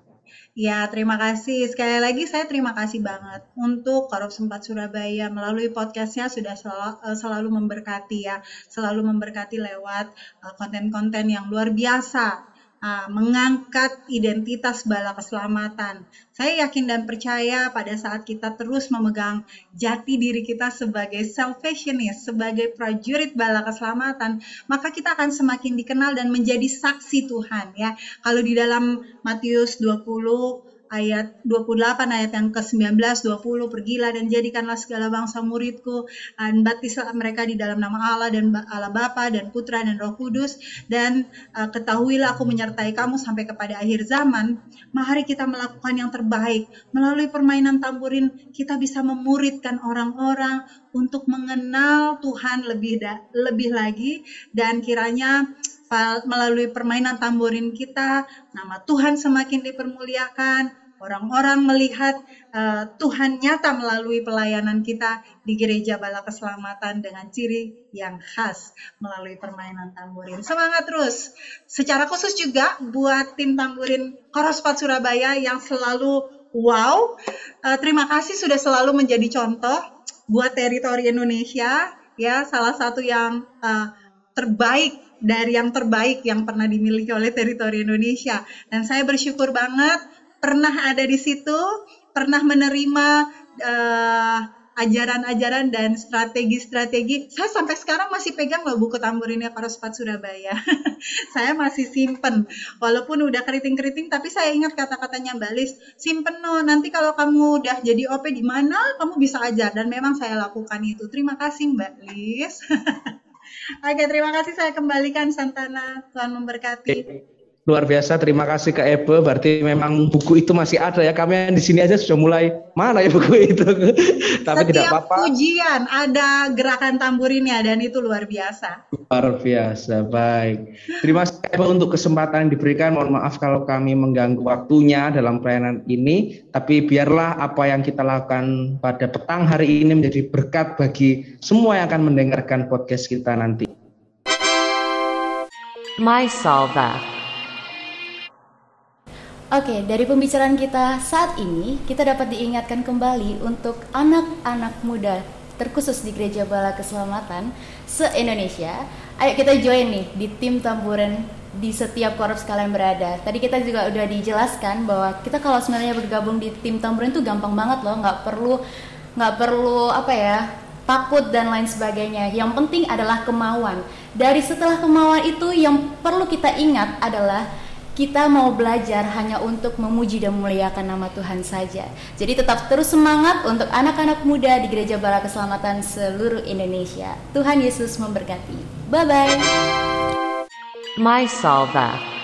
Ya, terima kasih. Sekali lagi saya terima kasih banget untuk Korup Sempat Surabaya melalui podcastnya sudah selalu, eh, selalu memberkati ya, selalu memberkati lewat eh, konten-konten yang luar biasa uh, mengangkat identitas bala keselamatan. Saya yakin dan percaya pada saat kita terus memegang jati diri kita sebagai salvationist, sebagai prajurit bala keselamatan, maka kita akan semakin dikenal dan menjadi saksi Tuhan ya. Kalau di dalam Matius 20 ayat 28 ayat yang ke-19 20 pergilah dan jadikanlah segala bangsa muridku dan batislah mereka di dalam nama Allah dan Allah Bapa dan Putra dan Roh Kudus. Dan uh, ketahuilah aku menyertai kamu sampai kepada akhir zaman. Mari kita melakukan yang terbaik. Melalui permainan tamburin kita bisa memuridkan orang-orang untuk mengenal Tuhan lebih da lebih lagi. Dan kiranya melalui permainan tamborin kita, nama Tuhan semakin dipermuliakan. Orang-orang melihat uh, Tuhan nyata melalui pelayanan kita di Gereja Bala Keselamatan dengan ciri yang khas melalui permainan tamborin. Semangat terus. Secara khusus juga buat tim tamborin Korospat Surabaya yang selalu wow. Uh, terima kasih sudah selalu menjadi contoh buat teritori Indonesia ya salah satu yang uh, terbaik dari yang terbaik yang pernah dimiliki oleh teritori Indonesia. Dan saya bersyukur banget pernah ada di situ, pernah menerima uh, ajaran-ajaran dan strategi-strategi. Saya sampai sekarang masih pegang loh buku tamburinnya Parospat Surabaya. saya masih simpen. Walaupun udah keriting-keriting, tapi saya ingat kata-katanya Mbak Lis, simpen no, nanti kalau kamu udah jadi OP di mana, kamu bisa ajar. Dan memang saya lakukan itu. Terima kasih Mbak Lis. Oke, terima kasih saya kembalikan Santana. Tuhan memberkati. Luar biasa, terima kasih ke Ebe. Berarti memang buku itu masih ada ya. Kami di sini aja sudah mulai mana ya buku itu. Tapi Setiap tidak apa-apa. Pujian ada gerakan tamburinnya dan itu luar biasa. Luar biasa, baik. Terima kasih Ebe untuk kesempatan yang diberikan. Mohon maaf kalau kami mengganggu waktunya dalam pelayanan ini. Tapi biarlah apa yang kita lakukan pada petang hari ini menjadi berkat bagi semua yang akan mendengarkan podcast kita nanti. My Salva Oke, dari pembicaraan kita saat ini, kita dapat diingatkan kembali untuk anak-anak muda terkhusus di Gereja Bala Keselamatan se-Indonesia. Ayo kita join nih di tim tamburan di setiap korps kalian berada. Tadi kita juga udah dijelaskan bahwa kita kalau sebenarnya bergabung di tim tamburan itu gampang banget loh, nggak perlu nggak perlu apa ya takut dan lain sebagainya. Yang penting adalah kemauan. Dari setelah kemauan itu yang perlu kita ingat adalah kita mau belajar hanya untuk memuji dan memuliakan nama Tuhan saja. Jadi tetap terus semangat untuk anak-anak muda di Gereja Bala Keselamatan seluruh Indonesia. Tuhan Yesus memberkati. Bye bye. My Salva